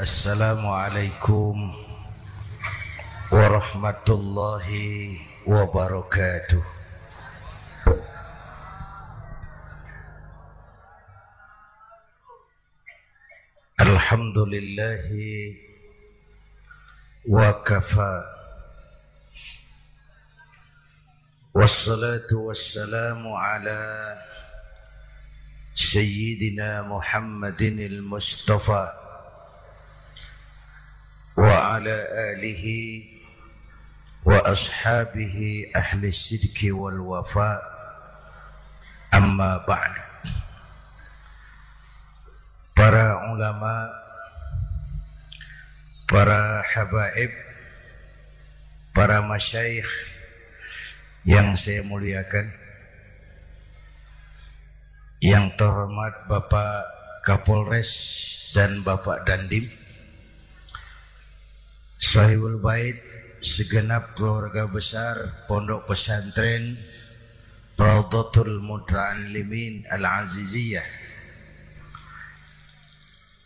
السلام عليكم ورحمة الله وبركاته الحمد لله وكفى والصلاة والسلام على سيدنا محمد المصطفى وعلى آله وأصحابه أهل الصدق والوفاء أما بعد para ulama para habaib para masyaikh yang saya muliakan yang terhormat Bapak Kapolres dan Bapak Dandim Sahibul Bait segenap keluarga besar Pondok Pesantren Raudhatul Limin Al-Aziziyah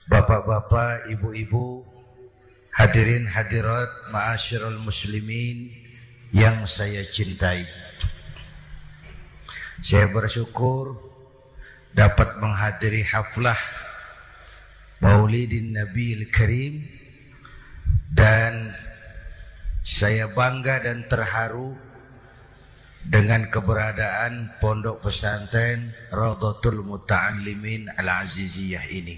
Bapak-bapak, ibu-ibu, hadirin hadirat ma'asyiral muslimin yang saya cintai. Saya bersyukur dapat menghadiri haflah Maulidin Nabi Karim dan saya bangga dan terharu dengan keberadaan pondok pesantren Radhatul Muta'allimin Al-Aziziyah ini.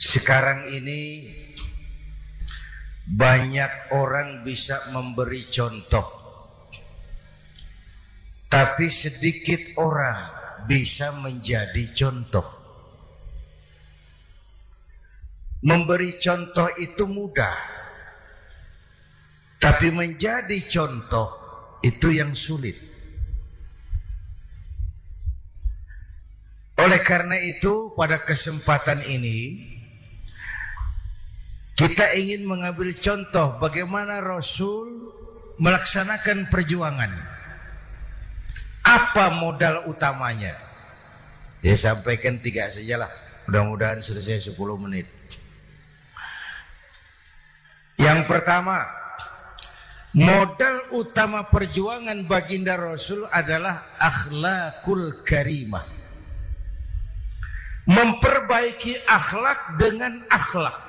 Sekarang ini banyak orang bisa memberi contoh. Tapi sedikit orang bisa menjadi contoh. Memberi contoh itu mudah. Tapi menjadi contoh itu yang sulit. Oleh karena itu pada kesempatan ini kita ingin mengambil contoh bagaimana Rasul melaksanakan perjuangan. Apa modal utamanya? Saya sampaikan tiga sajalah. Mudah-mudahan selesai 10 menit. Yang pertama, modal utama perjuangan baginda Rasul adalah akhlakul karimah. Memperbaiki akhlak dengan akhlak.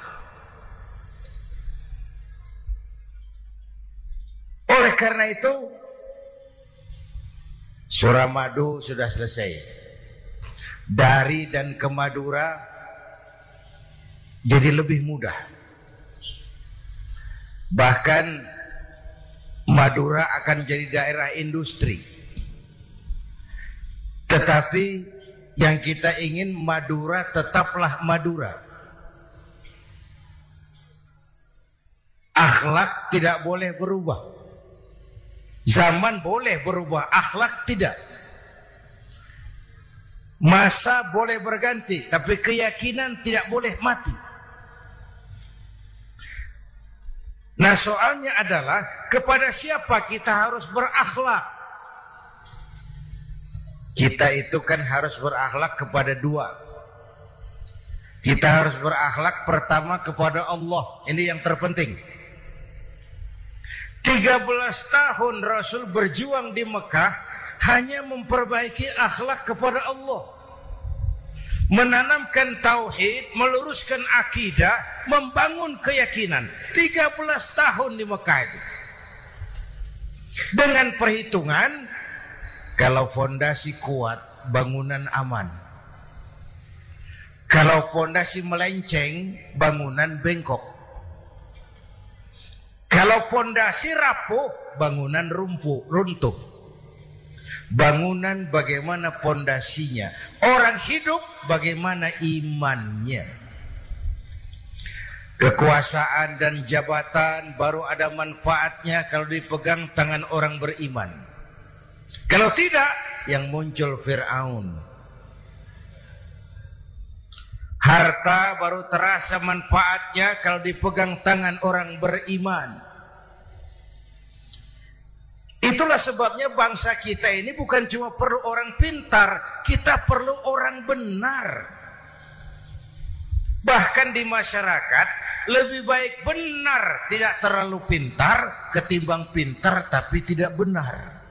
Oleh karena itu, surah madu sudah selesai. Dari dan ke Madura jadi lebih mudah. Bahkan Madura akan jadi daerah industri. Tetapi yang kita ingin Madura tetaplah Madura. Akhlak tidak boleh berubah. Zaman boleh berubah, akhlak tidak. Masa boleh berganti, tapi keyakinan tidak boleh mati. Nah soalnya adalah kepada siapa kita harus berakhlak. Kita itu kan harus berakhlak kepada dua. Kita harus berakhlak pertama kepada Allah. Ini yang terpenting. 13 tahun Rasul berjuang di Mekah hanya memperbaiki akhlak kepada Allah menanamkan tauhid, meluruskan akidah, membangun keyakinan. 13 tahun di Mekah itu. Dengan perhitungan kalau fondasi kuat, bangunan aman. Kalau fondasi melenceng, bangunan bengkok. Kalau fondasi rapuh, bangunan rumpuh, runtuh. Bangunan bagaimana pondasinya. Orang hidup bagaimana imannya. Kekuasaan dan jabatan baru ada manfaatnya kalau dipegang tangan orang beriman. Kalau tidak, yang muncul Fir'aun. Harta baru terasa manfaatnya kalau dipegang tangan orang beriman. Itulah sebabnya bangsa kita ini bukan cuma perlu orang pintar, kita perlu orang benar. Bah Bahkan di masyarakat lebih baik benar tidak terlalu pintar ketimbang pintar tapi tidak benar.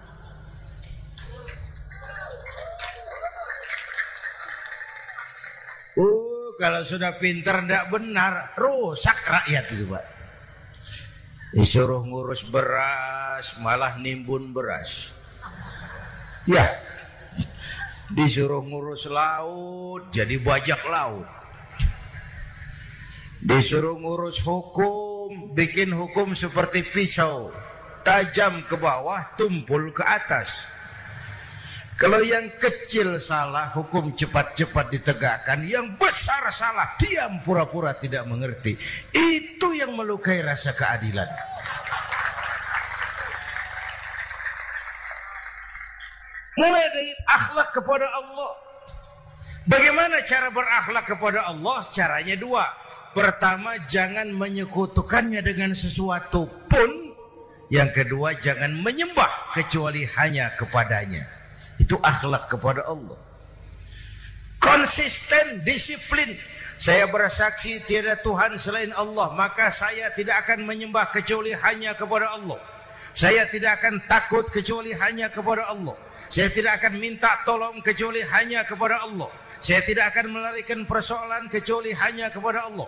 Oh, kalau sudah pintar tidak benar, rusak rakyat itu, Pak. Disuruh ngurus beras, malah nimbun beras. Ya, disuruh ngurus laut, jadi bajak laut. Disuruh ngurus hukum, bikin hukum seperti pisau, tajam ke bawah, tumpul ke atas. Kalau yang kecil salah, hukum cepat-cepat ditegakkan. Yang besar salah, diam pura-pura tidak mengerti. Itu yang melukai rasa keadilan. Mulai dari akhlak kepada Allah. Bagaimana cara berakhlak kepada Allah? Caranya dua. Pertama, jangan menyekutukannya dengan sesuatu pun. Yang kedua, jangan menyembah kecuali hanya kepadanya. Itu akhlak kepada Allah. Konsisten, disiplin. Saya bersaksi tiada Tuhan selain Allah, maka saya tidak akan menyembah kecuali hanya kepada Allah. Saya tidak akan takut kecuali hanya kepada Allah. Saya tidak akan minta tolong kecuali hanya kepada Allah. Saya tidak akan melarikan persoalan kecuali hanya kepada Allah.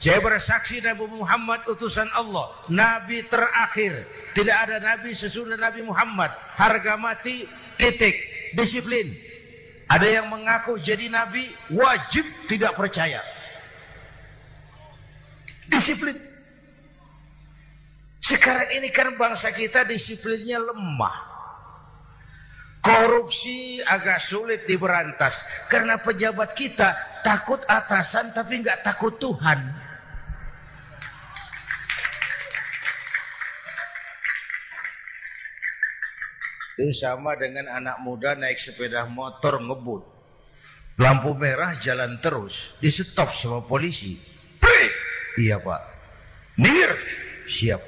Saya bersaksi Nabi Muhammad utusan Allah, nabi terakhir. Tidak ada nabi sesudah Nabi Muhammad. Harga mati titik disiplin. Ada yang mengaku jadi nabi wajib tidak percaya. Disiplin. Sekarang ini kan bangsa kita disiplinnya lemah. Korupsi agak sulit diberantas karena pejabat kita takut atasan tapi nggak takut Tuhan. Itu sama dengan anak muda naik sepeda motor ngebut. Lampu merah jalan terus, di stop sama polisi. Pre! Iya pak. Nir, siap.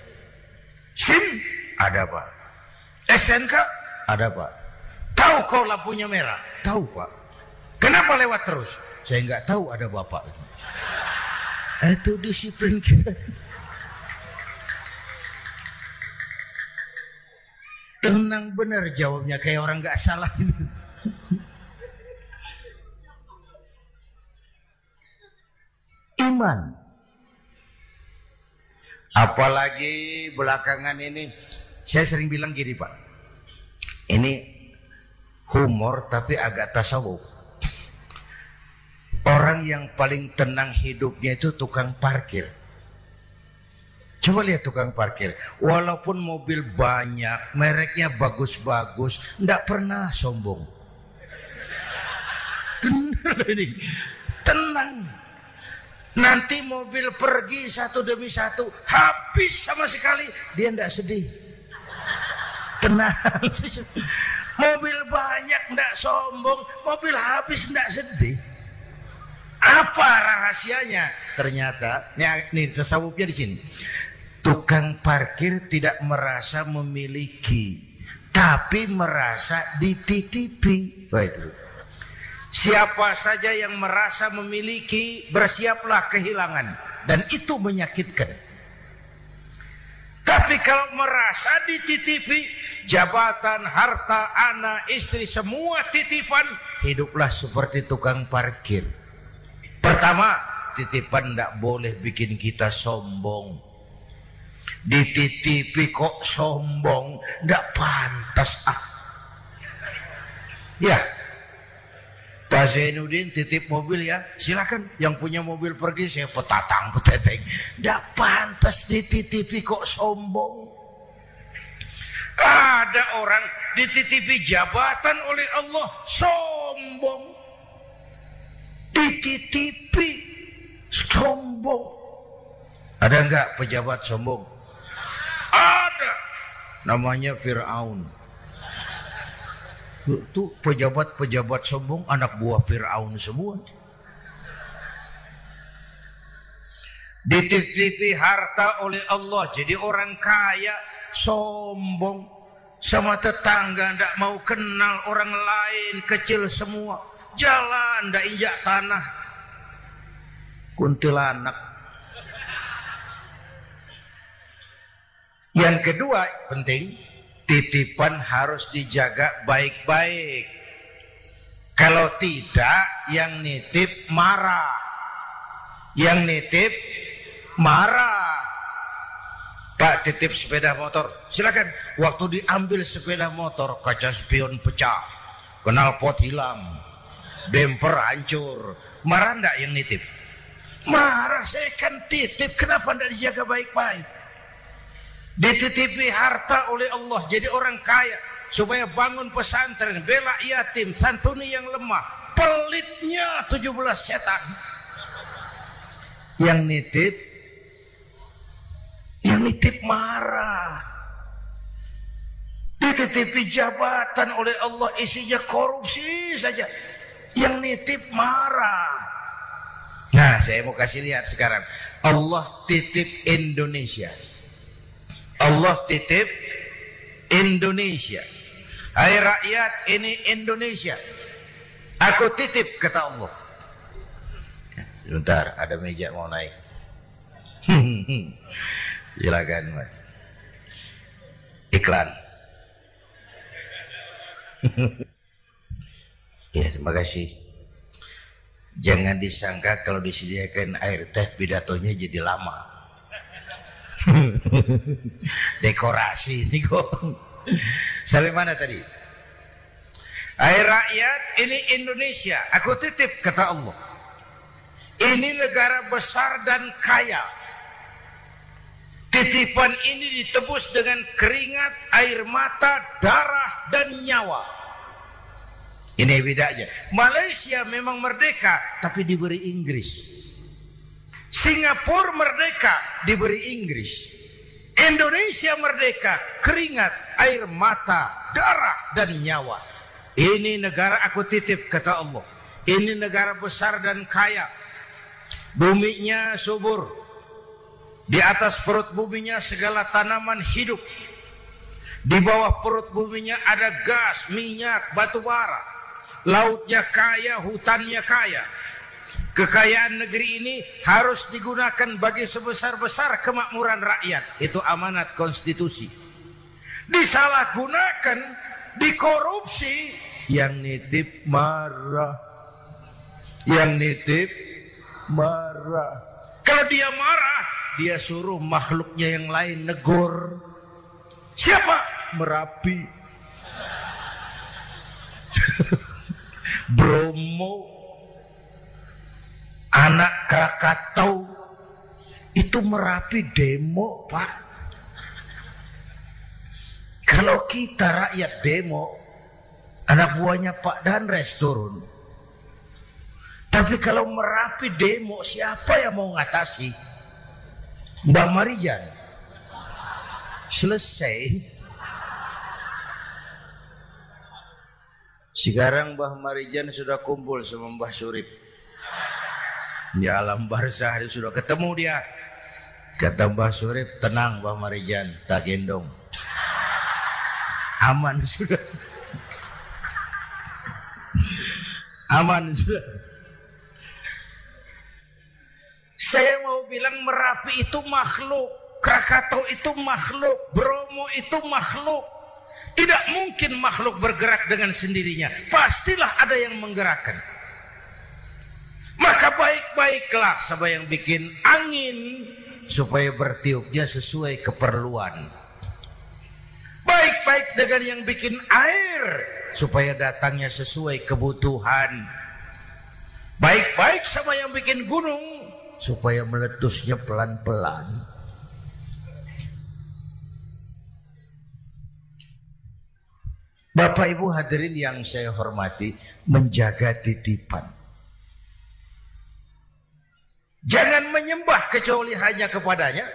SIM, ada pak. SNK, ada pak. Tahu kau lampunya merah? Tahu pak. Kenapa lewat terus? Saya nggak tahu ada bapak. Itu disiplin kita. Tenang benar jawabnya kayak orang nggak salah itu. Iman. Apalagi belakangan ini saya sering bilang gini Pak. Ini humor tapi agak tasawuf. Orang yang paling tenang hidupnya itu tukang parkir. Coba lihat tukang parkir, walaupun mobil banyak, mereknya bagus-bagus, tidak pernah sombong. Tenang ini, tenang. Nanti mobil pergi satu demi satu, habis sama sekali, dia tidak sedih. Tenang. mobil banyak tidak sombong, mobil habis tidak sedih. Apa rahasianya? Ternyata, ini tasawufnya di sini Tukang parkir tidak merasa memiliki, tapi merasa dititipi. Wah itu. Siapa saja yang merasa memiliki, bersiaplah kehilangan. Dan itu menyakitkan. Tapi kalau merasa dititipi, jabatan, harta, anak, istri, semua titipan, hiduplah seperti tukang parkir. Pertama, titipan tidak boleh bikin kita sombong dititipi kok sombong ndak pantas ah. Ya. Pak Zainuddin titip mobil ya. Silakan yang punya mobil pergi saya petatang peteteng. Ndak pantas dititipi kok sombong. Ada orang dititipi jabatan oleh Allah sombong. Dititipi sombong. Ada enggak pejabat sombong ada. Namanya Fir'aun. Itu pejabat-pejabat sombong anak buah Fir'aun semua. Dititipi harta oleh Allah. Jadi orang kaya sombong. Sama tetangga tidak mau kenal orang lain kecil semua. Jalan tidak injak tanah. kuntilanak. Yang kedua penting, titipan harus dijaga baik-baik. Kalau tidak, yang nitip marah. Yang nitip marah. Pak titip sepeda motor, silakan. Waktu diambil sepeda motor, kaca spion pecah, kenal pot hilang, bemper hancur. Marah enggak yang nitip? Marah, saya kan titip, kenapa enggak dijaga baik-baik? Dititipi harta oleh Allah, jadi orang kaya. Supaya bangun pesantren, bela yatim, santuni yang lemah. Pelitnya 17 setan. Yang nitip yang nitip marah. Dititipi jabatan oleh Allah isinya korupsi saja. Yang nitip marah. Nah, saya mau kasih lihat sekarang. Allah titip Indonesia. Allah titip Indonesia. Hai rakyat, ini Indonesia. Aku titip kata Allah. Sebentar, ada meja mau naik. Silakan, Mas. Iklan. ya, terima kasih. Jangan disangka kalau disediakan air teh pidatonya jadi lama. Dekorasi ini kok. Sampai mana tadi? Air rakyat, ini Indonesia. Aku titip kata Allah. Ini negara besar dan kaya Titipan ini ditebus dengan keringat, air mata, darah, dan nyawa. Ini bedanya. Malaysia memang merdeka, tapi diberi Inggris. Singapura merdeka, diberi Inggris. Indonesia merdeka, keringat, air mata, darah, dan nyawa. Ini negara aku titip, kata Allah. Ini negara besar dan kaya. Buminya subur, di atas perut buminya segala tanaman hidup. Di bawah perut buminya ada gas, minyak, batu bara. Lautnya kaya, hutannya kaya. Kekayaan negeri ini harus digunakan bagi sebesar-besar kemakmuran rakyat. Itu amanat konstitusi. Disalahgunakan, dikorupsi, yang nitip marah. Yang nitip marah. Kalau dia marah, dia suruh makhluknya yang lain negor. Siapa? Merapi. Bromo. Anak Krakatau. Itu Merapi demo, Pak. Kalau kita rakyat demo, anak buahnya Pak Danres turun. Tapi kalau Merapi demo, siapa yang mau ngatasi? Mbah Marijan selesai sekarang Mbah Marijan sudah kumpul sama Mbah Surip di alam barzah sudah ketemu dia kata Mbah Surip tenang Mbah Marijan tak gendong aman sudah aman sudah Saya mau bilang Merapi itu makhluk, Krakatau itu makhluk, Bromo itu makhluk. Tidak mungkin makhluk bergerak dengan sendirinya. Pastilah ada yang menggerakkan. Maka baik-baiklah sama yang bikin angin supaya bertiupnya sesuai keperluan. Baik-baik dengan yang bikin air supaya datangnya sesuai kebutuhan. Baik-baik sama yang bikin gunung supaya meletusnya pelan-pelan. Bapak Ibu hadirin yang saya hormati, menjaga titipan. Jangan menyembah kecuali hanya kepadanya.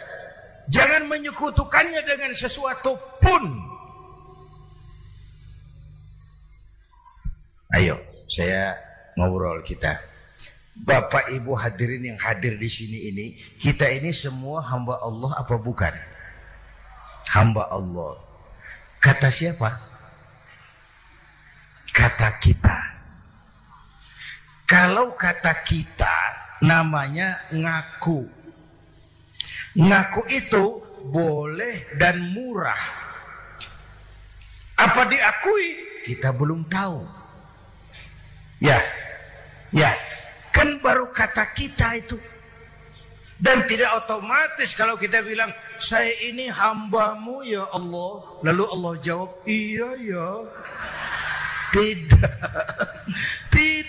Jangan menyekutukannya dengan sesuatu pun. Ayo, saya ngobrol kita. Bapak Ibu hadirin yang hadir di sini ini, kita ini semua hamba Allah apa bukan? Hamba Allah. Kata siapa? Kata kita. Kalau kata kita, namanya ngaku. Ngaku itu boleh dan murah. Apa diakui? Kita belum tahu. Ya, ya, kan baru kata kita itu. Dan tidak otomatis kalau kita bilang, saya ini hambamu ya Allah. Lalu Allah jawab, iya ya. Tidak.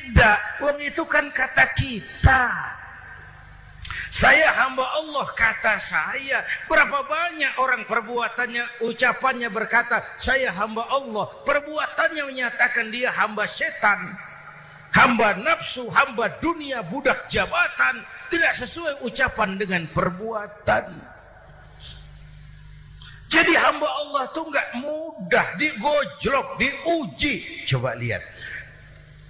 Tidak. Wong itu kan kata kita. Saya hamba Allah kata saya. Berapa banyak orang perbuatannya, ucapannya berkata, saya hamba Allah. Perbuatannya menyatakan dia hamba setan hamba nafsu, hamba dunia, budak jabatan, tidak sesuai ucapan dengan perbuatan. Jadi hamba Allah itu nggak mudah digojlok, diuji. Coba lihat.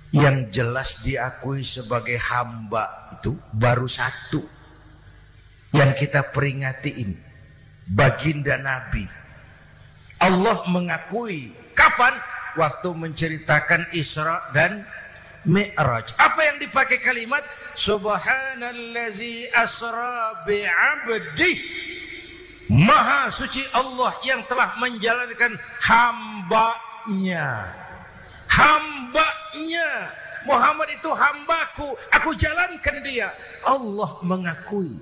Yang jelas diakui sebagai hamba itu baru satu. Yang kita peringati ini. Baginda Nabi. Allah mengakui. Kapan? Waktu menceritakan Isra dan Mi'raj. Apa yang dipakai kalimat? Subhanallazi asra bi'abdi. Maha suci Allah yang telah menjalankan hambanya. Hambanya. Muhammad itu hambaku. Aku jalankan dia. Allah mengakui.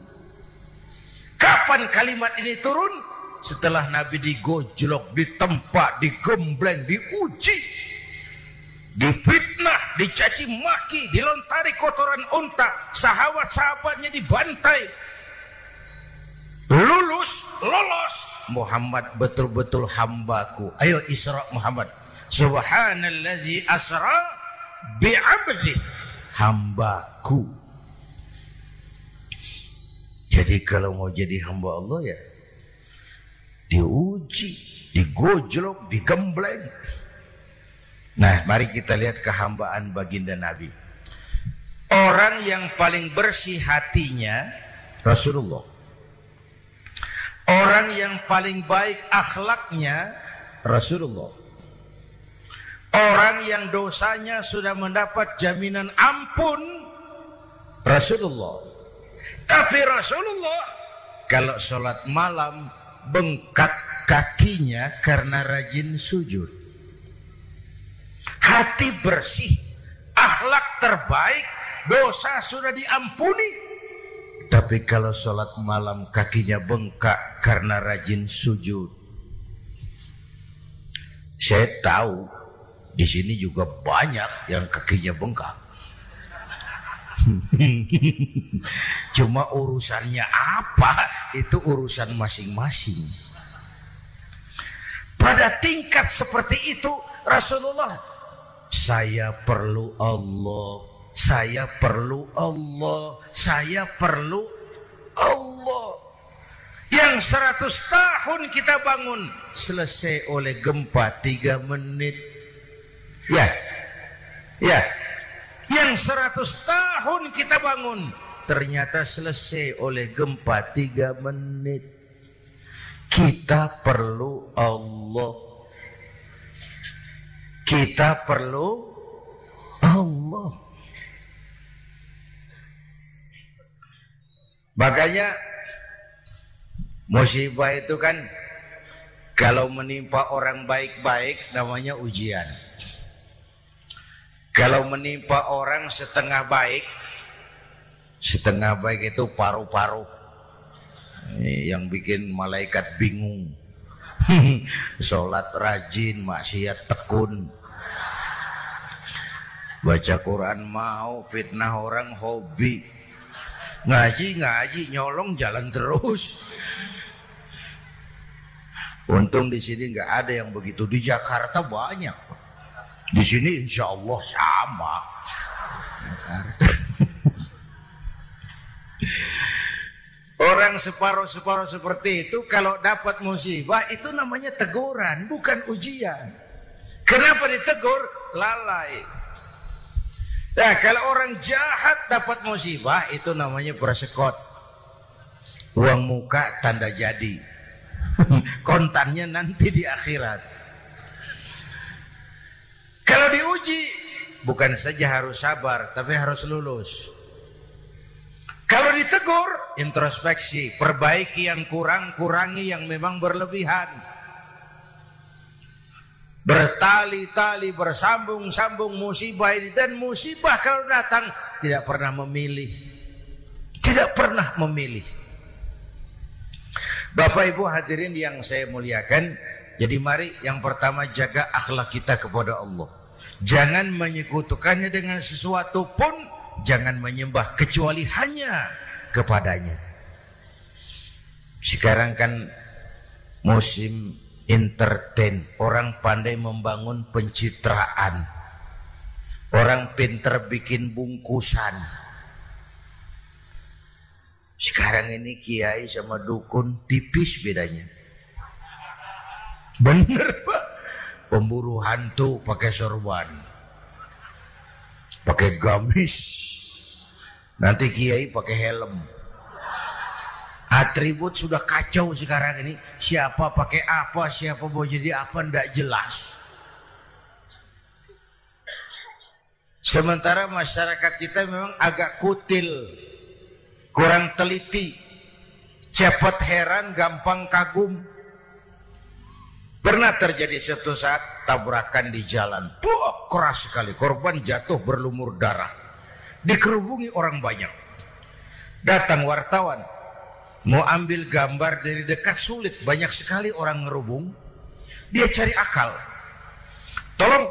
Kapan kalimat ini turun? Setelah Nabi digojlok, ditempa, digembleng, diuji difitnah, dicaci maki, dilontari kotoran unta, sahabat-sahabatnya dibantai. Lulus, lolos. Muhammad betul-betul hambaku. Ayo Isra Muhammad. Subhanallazi asra bi'abdi. Hambaku. Jadi kalau mau jadi hamba Allah ya diuji, digojlok, digembleng. Nah, mari kita lihat kehambaan baginda Nabi. Orang yang paling bersih hatinya Rasulullah. Orang yang paling baik akhlaknya Rasulullah. Orang yang dosanya sudah mendapat jaminan ampun Rasulullah. Tapi Rasulullah kalau sholat malam bengkak kakinya karena rajin sujud hati bersih, akhlak terbaik, dosa sudah diampuni. Tapi kalau sholat malam kakinya bengkak karena rajin sujud. Saya tahu di sini juga banyak yang kakinya bengkak. Cuma urusannya apa? Itu urusan masing-masing. Pada tingkat seperti itu Rasulullah saya perlu Allah, saya perlu Allah, saya perlu Allah. Yang seratus tahun kita bangun selesai oleh gempa tiga menit. Ya, ya. Yang seratus tahun kita bangun ternyata selesai oleh gempa tiga menit. Kita perlu Allah. Kita perlu Allah. Makanya musibah itu kan kalau menimpa orang baik-baik namanya ujian. Kalau menimpa orang setengah baik, setengah baik itu paru-paru. Yang bikin malaikat bingung. Sholat rajin, maksiat tekun. Baca Quran mau, fitnah orang hobi. Ngaji, ngaji, nyolong jalan terus. Untung di sini nggak ada yang begitu. Di Jakarta banyak. Di sini insya Allah sama. Orang separuh-separuh seperti itu kalau dapat musibah itu namanya teguran, bukan ujian. Kenapa ditegur? Lalai. Nah, kalau orang jahat dapat musibah itu namanya persekot. Uang muka tanda jadi. Kontannya nanti di akhirat. Kalau diuji bukan saja harus sabar tapi harus lulus. Kalau ditegur, introspeksi, perbaiki yang kurang, kurangi yang memang berlebihan. Bertali-tali, bersambung-sambung musibah ini dan musibah kalau datang tidak pernah memilih. Tidak pernah memilih. Bapak Ibu hadirin yang saya muliakan, jadi mari yang pertama jaga akhlak kita kepada Allah. Jangan menyekutukannya dengan sesuatu pun jangan menyembah kecuali hanya kepadanya. Sekarang kan musim entertain, orang pandai membangun pencitraan. Orang pinter bikin bungkusan. Sekarang ini kiai sama dukun tipis bedanya. Bener pak. Pemburu hantu pakai sorban. Pakai gamis Nanti kiai pakai helm. Atribut sudah kacau sekarang ini. Siapa pakai apa, siapa mau jadi apa, tidak jelas. Sementara masyarakat kita memang agak kutil, kurang teliti, cepat heran, gampang kagum. Pernah terjadi suatu saat tabrakan di jalan, Buh, keras sekali, korban jatuh berlumur darah dikerubungi orang banyak. Datang wartawan, mau ambil gambar dari dekat sulit, banyak sekali orang ngerubung. Dia cari akal. Tolong,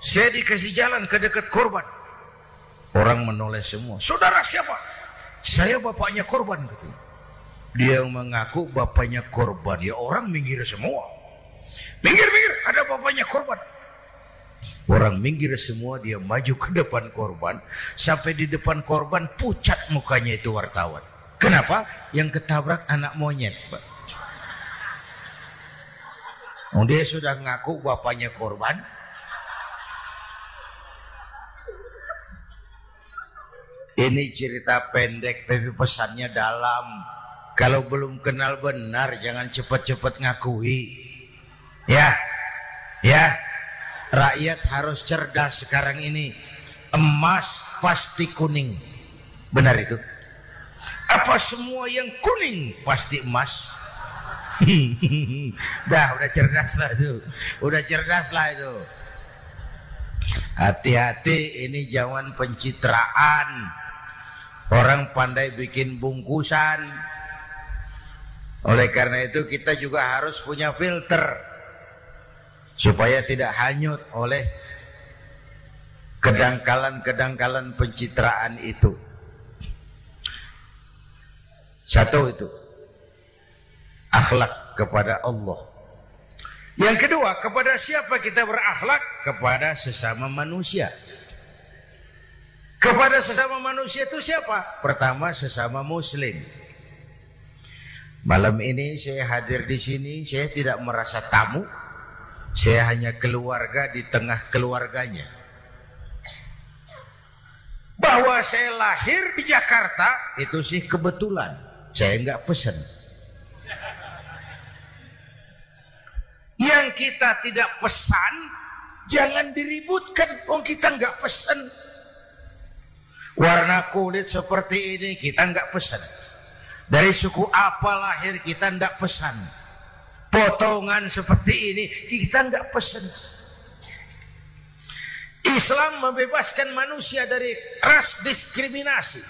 saya dikasih jalan ke dekat korban. Orang menoleh semua. Saudara siapa? Saya bapaknya korban. Dia mengaku bapaknya korban. Ya orang minggir semua. Minggir, minggir, ada bapaknya korban. Orang minggir semua dia maju ke depan korban. Sampai di depan korban pucat mukanya itu wartawan. Kenapa? Yang ketabrak anak monyet. Oh, dia sudah ngaku bapaknya korban. Ini cerita pendek tapi pesannya dalam. Kalau belum kenal benar jangan cepat-cepat ngakui. Ya. Ya. Rakyat harus cerdas sekarang ini. Emas pasti kuning. Benar itu? Apa semua yang kuning pasti emas? dah, udah cerdas lah itu. Udah cerdas lah itu. Hati-hati ini jangan pencitraan. Orang pandai bikin bungkusan. Oleh karena itu kita juga harus punya filter supaya tidak hanyut oleh kedangkalan-kedangkalan pencitraan itu. Satu itu akhlak kepada Allah. Yang kedua, kepada siapa kita berakhlak? Kepada sesama manusia. Kepada sesama manusia itu siapa? Pertama sesama muslim. Malam ini saya hadir di sini, saya tidak merasa tamu, saya hanya keluarga di tengah keluarganya. Bahwa saya lahir di Jakarta itu sih kebetulan. Saya nggak pesan. Yang kita tidak pesan, jangan diributkan. Oh kita nggak pesan. Warna kulit seperti ini kita nggak pesan. Dari suku apa lahir kita nggak pesan potongan seperti ini kita nggak pesen. Islam membebaskan manusia dari ras diskriminasi.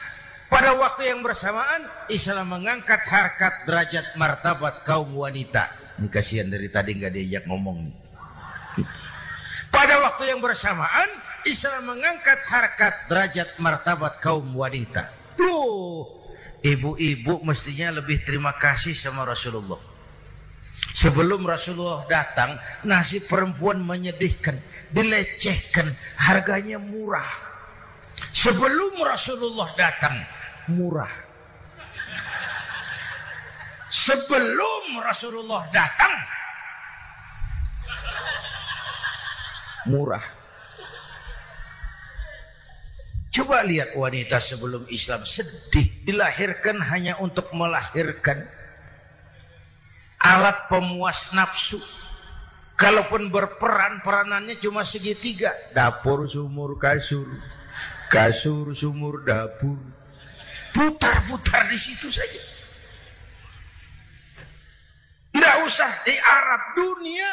Pada waktu yang bersamaan Islam mengangkat harkat derajat martabat kaum wanita. Ini kasihan dari tadi nggak diajak ngomong. Pada waktu yang bersamaan Islam mengangkat harkat derajat martabat kaum wanita. Duh, ibu-ibu mestinya lebih terima kasih sama Rasulullah Sebelum Rasulullah datang, nasi perempuan menyedihkan, dilecehkan, harganya murah. Sebelum Rasulullah datang, murah. Sebelum Rasulullah datang, murah. Coba lihat wanita sebelum Islam sedih, dilahirkan hanya untuk melahirkan alat pemuas nafsu. Kalaupun berperan, peranannya cuma segitiga. Dapur, sumur, kasur. Kasur, sumur, dapur. Putar-putar di situ saja. Tidak usah di Arab dunia.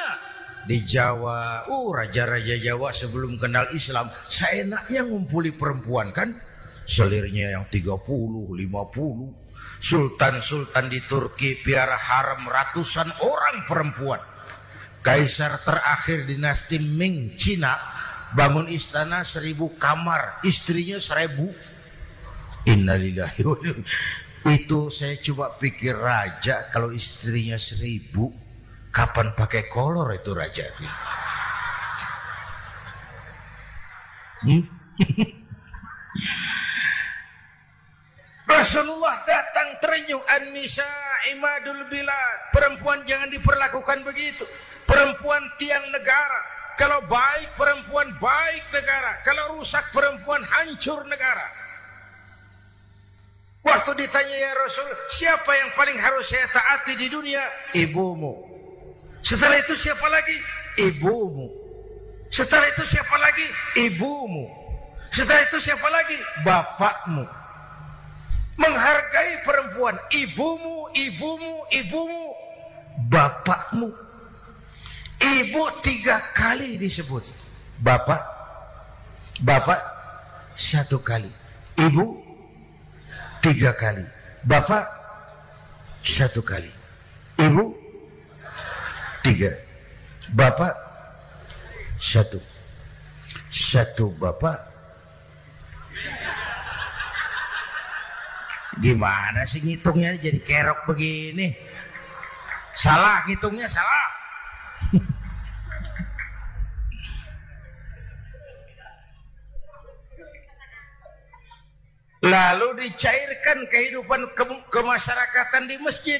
Di Jawa, oh raja-raja Jawa sebelum kenal Islam, seenaknya ngumpuli perempuan kan? Selirnya yang 30, 50. Sultan-sultan di Turki piara haram ratusan orang perempuan. Kaisar terakhir dinasti Ming Cina bangun istana seribu kamar, istrinya seribu. Innalillahi Itu saya coba pikir raja kalau istrinya seribu, kapan pakai kolor itu raja? Hmm? Rasulullah datang terenyuh An-Nisa imadul bilad Perempuan jangan diperlakukan begitu Perempuan tiang negara kalau baik perempuan baik negara, kalau rusak perempuan hancur negara. Waktu ditanya ya Rasul, siapa yang paling harus saya taati di dunia? Ibumu. Setelah itu siapa lagi? Ibumu. Setelah itu siapa lagi? Ibumu. Setelah itu siapa lagi? Bapakmu. Menghargai perempuan, ibumu, ibumu, ibumu, bapakmu. Ibu tiga kali disebut. Bapak, bapak satu kali. Ibu tiga kali. Bapak satu kali. Ibu tiga. Bapak satu. Satu bapak. Gimana sih ngitungnya jadi kerok begini? Salah ngitungnya salah. Lalu dicairkan kehidupan ke kemasyarakatan di masjid.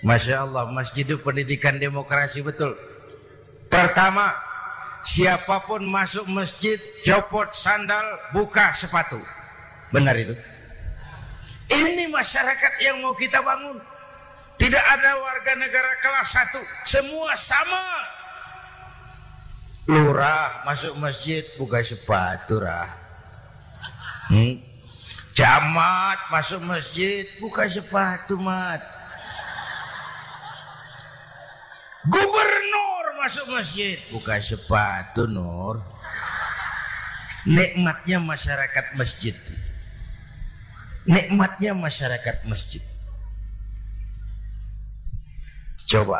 Masya Allah, masjid itu pendidikan demokrasi betul. Pertama, siapa pun masuk masjid, copot sandal, buka sepatu. Benar itu. Ini masyarakat yang mau kita bangun. Tidak ada warga negara kelas satu. Semua sama. Lurah masuk masjid buka sepatu rah. Hmm? Camat masuk masjid buka sepatu mat. Gubernur masuk masjid buka sepatu nur. Nikmatnya masyarakat masjid. Nikmatnya masyarakat masjid. Coba.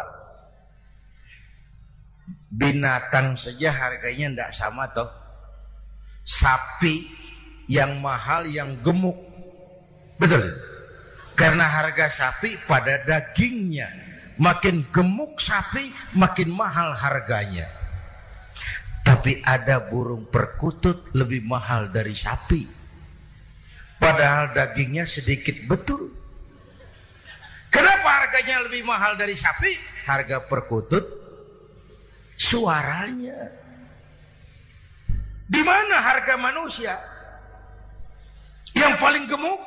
Binatang saja harganya tidak sama toh. Sapi yang mahal yang gemuk. Betul. Karena harga sapi pada dagingnya. Makin gemuk sapi, makin mahal harganya. Tapi ada burung perkutut lebih mahal dari sapi. Padahal dagingnya sedikit betul. Kenapa harganya lebih mahal dari sapi? Harga perkutut suaranya. Di mana harga manusia? Yang paling gemuk?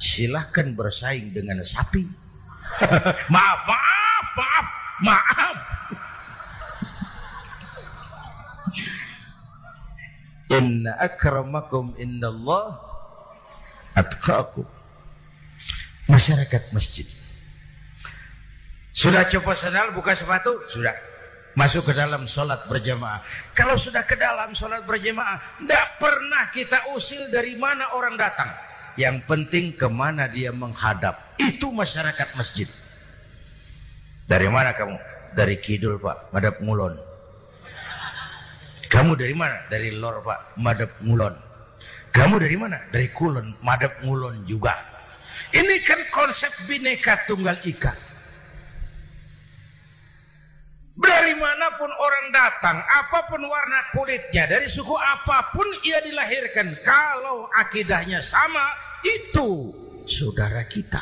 Silahkan bersaing dengan sapi. maaf, maaf, maaf, maaf. Inna akramakum indallah atqakum masyarakat masjid. Sudah coba sandal buka sepatu? Sudah. Masuk ke dalam sholat berjamaah. Kalau sudah ke dalam sholat berjamaah, tidak pernah kita usil dari mana orang datang. Yang penting ke mana dia menghadap. Itu masyarakat masjid. Dari mana kamu? Dari kidul pak, madep ngulon. Kamu dari mana? Dari lor pak, madep ngulon. Kamu dari mana? Dari kulon, madep ngulon juga. Ini kan konsep bineka tunggal ika. Dari mana pun orang datang, apa pun warna kulitnya, dari suku apa pun ia dilahirkan, kalau akidahnya sama, itu saudara kita.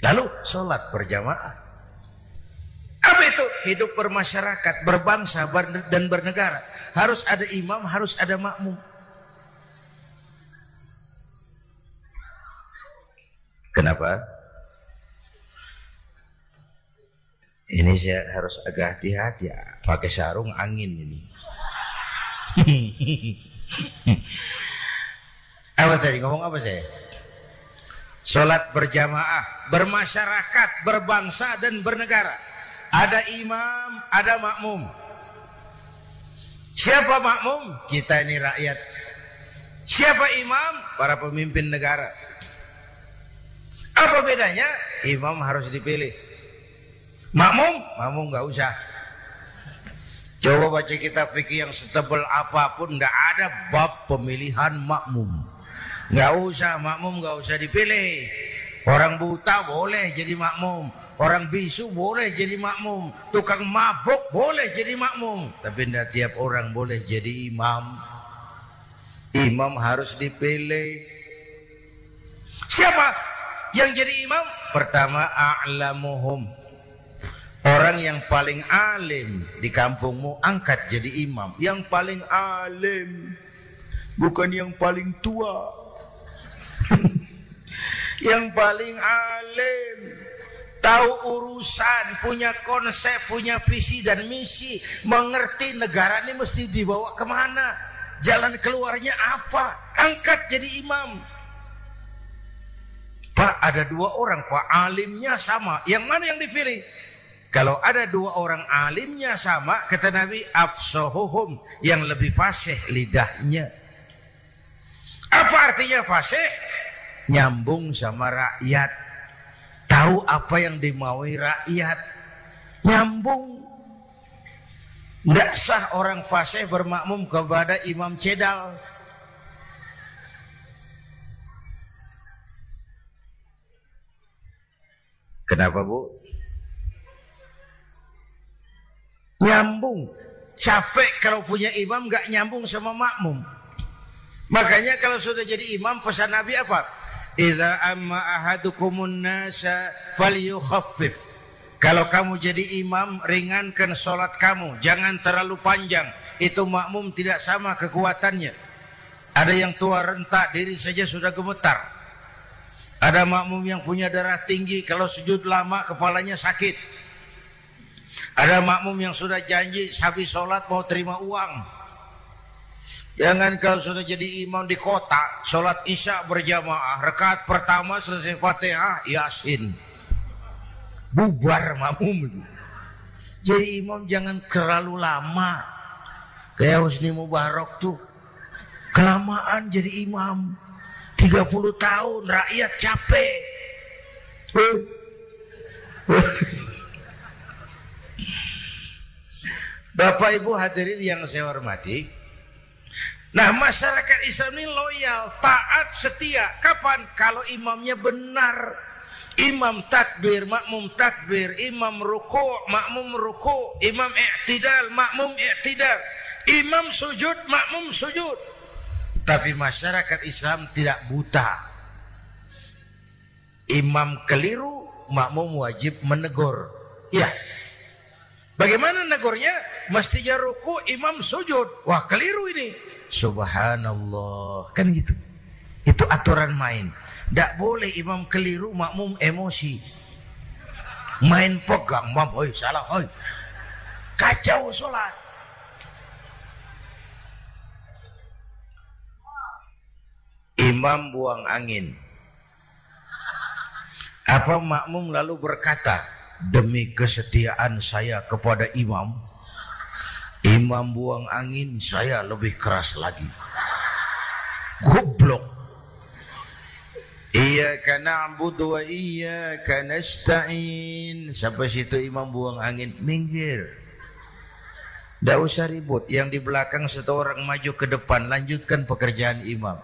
Lalu sholat berjamaah. Apa itu? Hidup bermasyarakat, berbangsa dan bernegara. Harus ada imam, harus ada makmum. Kenapa? Ini saya harus agak hati-hati ya. Pakai sarung angin ini. Apa tadi ngomong apa saya? Sholat berjamaah, bermasyarakat, berbangsa dan bernegara. Ada imam, ada makmum. Siapa makmum? Kita ini rakyat. Siapa imam? Para pemimpin negara. Apa bedanya? Imam harus dipilih. Makmum? Makmum nggak usah. Coba baca kitab fikih yang setebal apa pun, nggak ada bab pemilihan makmum. Nggak usah makmum, nggak usah dipilih. Orang buta boleh jadi makmum, orang bisu boleh jadi makmum, tukang mabuk boleh jadi makmum. Tapi tidak tiap orang boleh jadi imam. Imam harus dipilih. Siapa yang jadi imam? Pertama a'lamuhum Orang yang paling alim di kampungmu angkat jadi imam. Yang paling alim. Bukan yang paling tua. yang paling alim. Tahu urusan, punya konsep, punya visi dan misi. Mengerti negara ini mesti dibawa ke mana. Jalan keluarnya apa. Angkat jadi imam. Pak ada dua orang, Pak alimnya sama. Yang mana yang dipilih? Kalau ada dua orang alimnya sama, kata Nabi, afsohuhum yang lebih fasih lidahnya. Apa artinya fasih? Nyambung sama rakyat. Tahu apa yang dimaui rakyat. Nyambung. Tidak sah orang fasih bermakmum kepada imam cedal. Kenapa bu? nyambung capek kalau punya imam nggak nyambung sama makmum makanya kalau sudah jadi imam pesan Nabi apa Idza amma ahadukumun nasa falyukhaffif. Kalau kamu jadi imam ringankan sholat kamu. Jangan terlalu panjang. Itu makmum tidak sama kekuatannya. Ada yang tua rentak diri saja sudah gemetar. Ada makmum yang punya darah tinggi kalau sujud lama kepalanya sakit. Ada makmum yang sudah janji habis sholat mau terima uang. Jangan kalau sudah jadi imam di kota, sholat isya berjamaah, rekat pertama selesai fatihah, yasin. Bubar makmum. Jadi imam jangan terlalu lama. Kayak Husni Mubarak tuh. Kelamaan jadi imam. 30 tahun, rakyat capek. Bapak Ibu hadirin yang saya hormati. Nah masyarakat Islam ini loyal, taat, setia. Kapan? Kalau imamnya benar. Imam takbir, makmum takbir, imam ruku, makmum ruku, imam i'tidal, makmum i'tidal, imam sujud, makmum sujud. Tapi masyarakat Islam tidak buta. Imam keliru, makmum wajib menegur. Ya, Bagaimana negornya? Mestinya ruku, imam sujud. Wah keliru ini. Subhanallah. Kan gitu. Itu aturan main. Tidak boleh imam keliru, makmum emosi. Main pegang, mam, oi salah, oi. Kacau sholat. Imam buang angin. Apa makmum lalu berkata, demi kesetiaan saya kepada imam imam buang angin saya lebih keras lagi. Goblok. Iya karena na'budu wa karena nasta'in. Sampai situ imam buang angin minggir. Tidak usah ribut. Yang di belakang satu orang maju ke depan lanjutkan pekerjaan imam.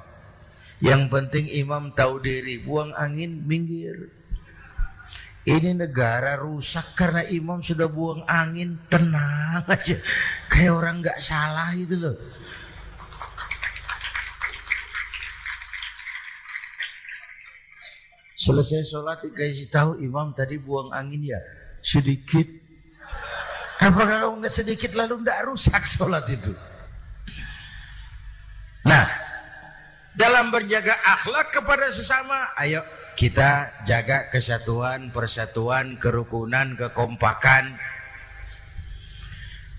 Yang penting imam tahu diri buang angin minggir. Ini negara rusak karena imam sudah buang angin tenang aja. Kayak orang nggak salah itu loh. Selesai sholat dikasih tahu imam tadi buang angin ya. Sedikit. Apa kalau nggak sedikit lalu nggak rusak sholat itu? Nah dalam berjaga akhlak kepada sesama ayo kita jaga kesatuan, persatuan, kerukunan, kekompakan.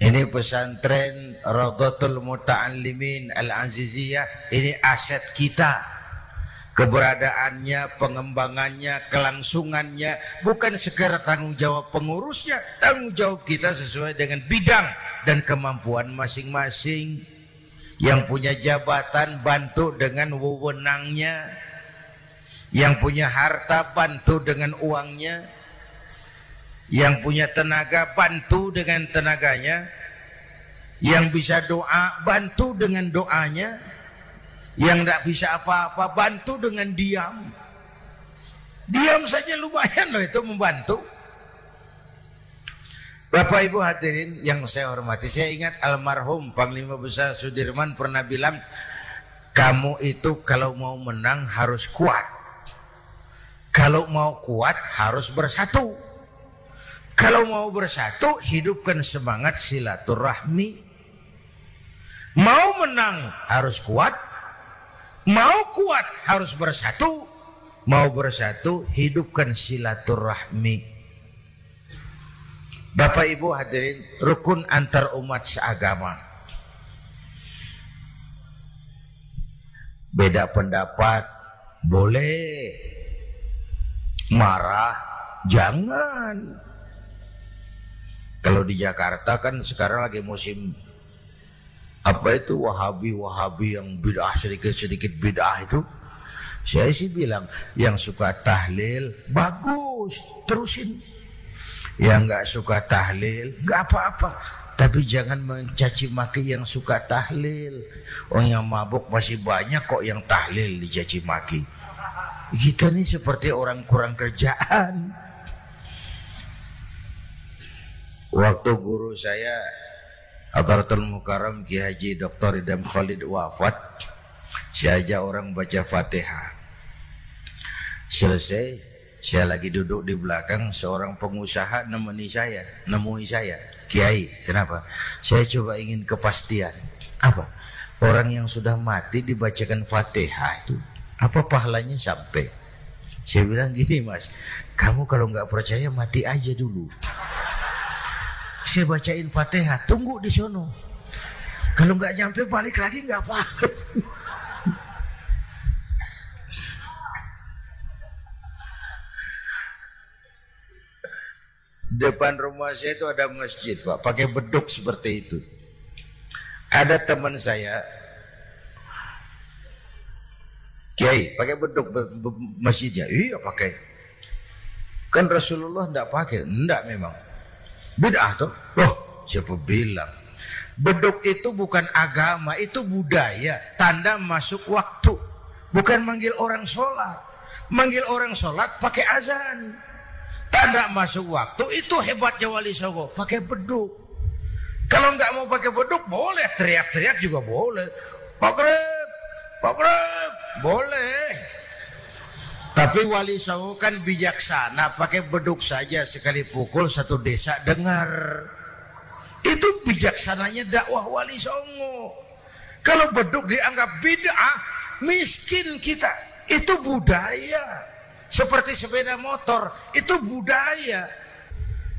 Ini pesantren Rogotul Muta'allimin Al-Aziziyah. Ini aset kita. keberadaannya, pengembangannya, kelangsungannya, bukan sekedar tanggung jawab pengurusnya, tanggung jawab kita sesuai dengan bidang dan kemampuan masing-masing. Yang punya jabatan bantu dengan wewenangnya, yang punya harta bantu dengan uangnya, yang punya tenaga bantu dengan tenaganya, yang bisa doa bantu dengan doanya, yang tidak bisa apa-apa bantu dengan diam. Diam saja lumayan loh itu membantu. Bapak Ibu hadirin yang saya hormati, saya ingat almarhum Panglima Besar Sudirman pernah bilang, kamu itu kalau mau menang harus kuat. Kalau mau kuat harus bersatu. Kalau mau bersatu, hidupkan semangat silaturahmi. Mau menang harus kuat, Mau kuat harus bersatu. Mau bersatu hidupkan silaturahmi. Bapak Ibu hadirin rukun antar umat seagama. Beda pendapat boleh. Marah jangan. Kalau di Jakarta kan sekarang lagi musim apa itu wahabi wahabi yang bid'ah sedikit sedikit bid'ah itu? Saya sih bilang yang suka tahlil bagus terusin. Yang nggak suka tahlil nggak apa-apa. Tapi jangan mencaci maki yang suka tahlil. Orang yang mabuk masih banyak kok yang tahlil dicaci maki. Kita ini seperti orang kurang kerjaan. Waktu guru saya Abaratul Mukarram Ki Haji Dr. Idam Khalid wafat. Saya ajak orang baca Fatihah. Selesai saya lagi duduk di belakang seorang pengusaha nemeni saya nemui saya Kiai. Kenapa? Saya coba ingin kepastian. Apa? Orang yang sudah mati dibacakan Fatihah itu apa pahalanya sampai? Saya bilang gini mas kamu kalau nggak percaya mati aja dulu saya bacain fatihah. Tunggu di sono. Kalau nggak nyampe balik lagi nggak apa depan rumah saya itu ada masjid pak. Pakai beduk seperti itu. Ada teman saya. Kiai pakai beduk masjidnya. Iya pakai. Kan Rasulullah tidak pakai? Tidak memang Bid'ah tuh. Loh, siapa bilang? Beduk itu bukan agama, itu budaya. Tanda masuk waktu. Bukan manggil orang sholat. Manggil orang sholat pakai azan. Tanda masuk waktu itu hebatnya wali songo. Pakai beduk. Kalau nggak mau pakai beduk boleh. Teriak-teriak juga boleh. Pak Greb, Pak Greb, boleh. Tapi wali songo kan bijaksana, pakai beduk saja sekali pukul satu desa dengar. Itu bijaksananya dakwah wali songo. Kalau beduk dianggap bid'ah, miskin kita. Itu budaya. Seperti sepeda motor, itu budaya.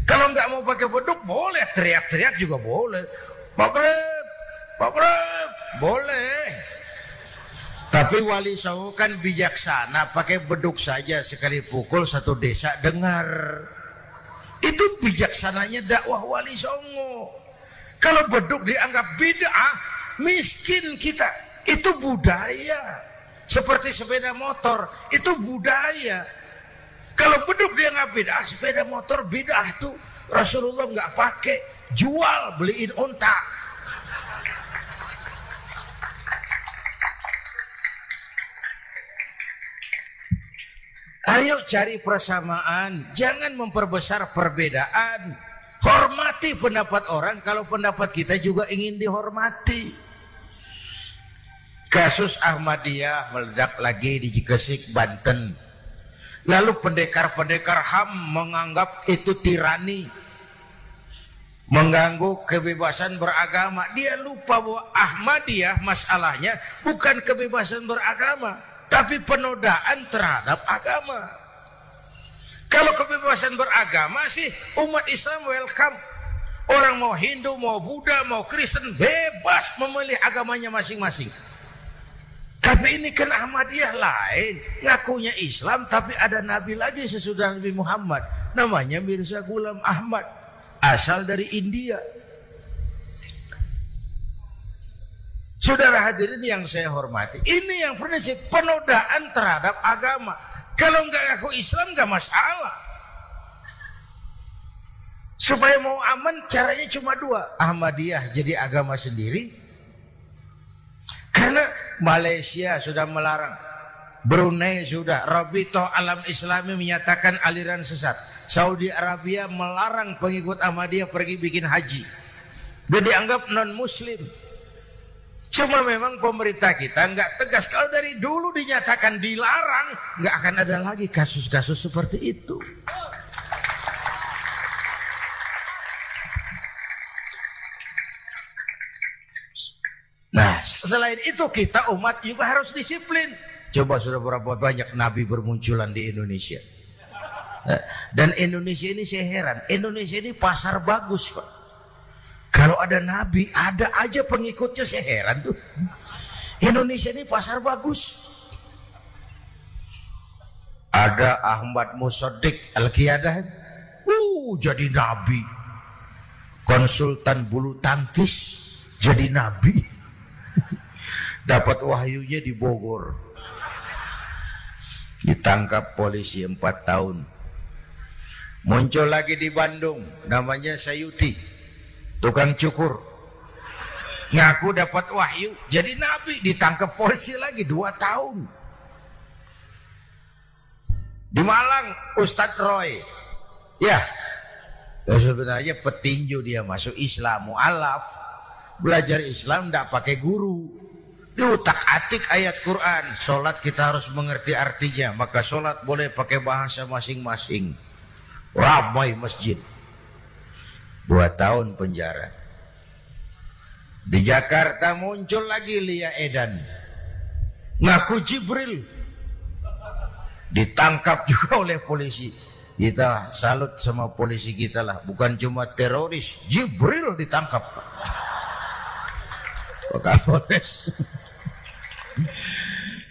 Kalau nggak mau pakai beduk boleh, teriak-teriak juga boleh. Pak Greb, boleh. Tapi wali songo kan bijaksana, pakai beduk saja sekali pukul satu desa dengar. Itu bijaksananya dakwah wali songo. Kalau beduk dianggap bid'ah, miskin kita. Itu budaya. Seperti sepeda motor, itu budaya. Kalau beduk dianggap bid'ah, sepeda motor bid'ah tuh Rasulullah nggak pakai, jual beliin unta. Ayo cari persamaan, jangan memperbesar perbedaan. Hormati pendapat orang kalau pendapat kita juga ingin dihormati. Kasus Ahmadiyah meledak lagi di Cikesik, Banten. Lalu pendekar-pendekar HAM menganggap itu tirani. Mengganggu kebebasan beragama. Dia lupa bahwa Ahmadiyah masalahnya bukan kebebasan beragama tapi penodaan terhadap agama. Kalau kebebasan beragama sih umat Islam welcome. Orang mau Hindu, mau Buddha, mau Kristen bebas memilih agamanya masing-masing. Tapi ini kan Ahmadiyah lain. Ngakunya Islam tapi ada nabi lagi sesudah Nabi Muhammad. Namanya Mirza Gulam Ahmad. Asal dari India. Saudara hadirin yang saya hormati, ini yang prinsip penodaan terhadap agama. Kalau nggak ngaku Islam nggak masalah. Supaya mau aman caranya cuma dua. Ahmadiyah jadi agama sendiri. Karena Malaysia sudah melarang. Brunei sudah. Rabito Alam Islami menyatakan aliran sesat. Saudi Arabia melarang pengikut Ahmadiyah pergi bikin haji. Dia dianggap non muslim. Cuma memang pemerintah kita nggak tegas. Kalau dari dulu dinyatakan dilarang, nggak akan ada lagi kasus-kasus seperti itu. Nah, selain itu kita umat juga harus disiplin. Coba sudah berapa banyak nabi bermunculan di Indonesia. Eh, dan Indonesia ini saya heran, Indonesia ini pasar bagus, Pak. Kalau ada nabi, ada aja pengikutnya saya heran tuh. Indonesia ini pasar bagus. Ada Ahmad Musodik Al-Qiyadah. Uh, jadi nabi. Konsultan bulu tangkis jadi nabi. Dapat wahyunya di Bogor. Ditangkap polisi empat tahun. Muncul lagi di Bandung, namanya Sayuti tukang cukur. Ngaku dapat wahyu. Jadi nabi ditangkap polisi lagi dua tahun. Di Malang Ustadz Roy. Ya, ya sebenarnya petinju dia masuk Islam mualaf. Belajar Islam tidak pakai guru. Diutak atik ayat Quran. Sholat kita harus mengerti artinya. Maka sholat boleh pakai bahasa masing-masing. Ramai masjid dua tahun penjara. Di Jakarta muncul lagi Lia Edan. Ngaku Jibril. Ditangkap juga oleh polisi. Kita salut sama polisi kita lah. Bukan cuma teroris. Jibril ditangkap. Pak Kapolres.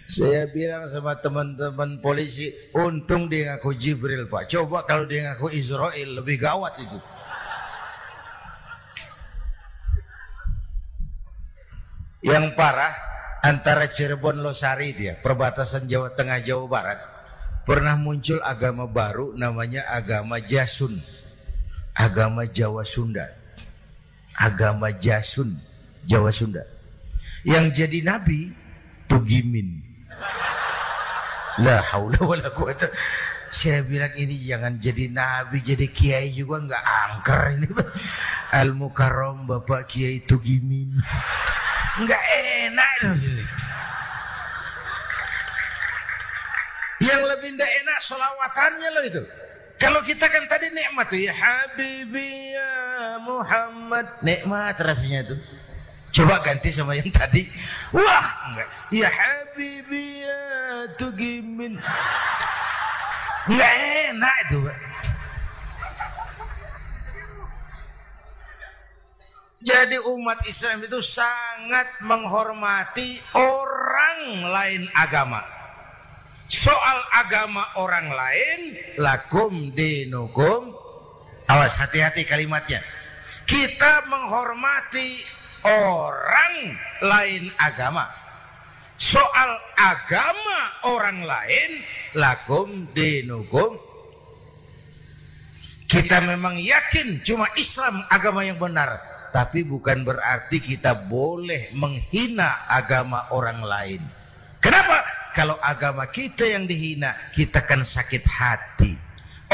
Saya bilang sama teman-teman polisi, untung dia ngaku Jibril Pak. Coba kalau dia ngaku Israel, lebih gawat itu. Yang parah antara Cirebon Losari dia, perbatasan Jawa Tengah Jawa Barat, pernah muncul agama baru namanya agama Jasun. Agama Jawa Sunda. Agama Jasun Jawa Sunda. Yang jadi nabi Tugimin. La haula wala quwata. Saya bilang ini jangan jadi nabi, jadi kiai juga nggak angker ini. Al Mukarram Bapak Kiai Tugimin nggak enak. Yang lebih tidak enak solawatannya loh itu. Kalau kita kan tadi nikmat tuh ya Habibi ya Muhammad. Nikmat rasanya tuh coba ganti sama yang tadi. Wah enggak ya Habibi ya Tugimin. Nggak enak itu Jadi umat Islam itu sangat menghormati orang lain agama. Soal agama orang lain, lakum dinukum. Awas hati-hati kalimatnya. Kita menghormati orang lain agama. Soal agama orang lain, lakum dinukum. Kita memang yakin cuma Islam agama yang benar tapi bukan berarti kita boleh menghina agama orang lain. Kenapa? Kalau agama kita yang dihina, kita kan sakit hati.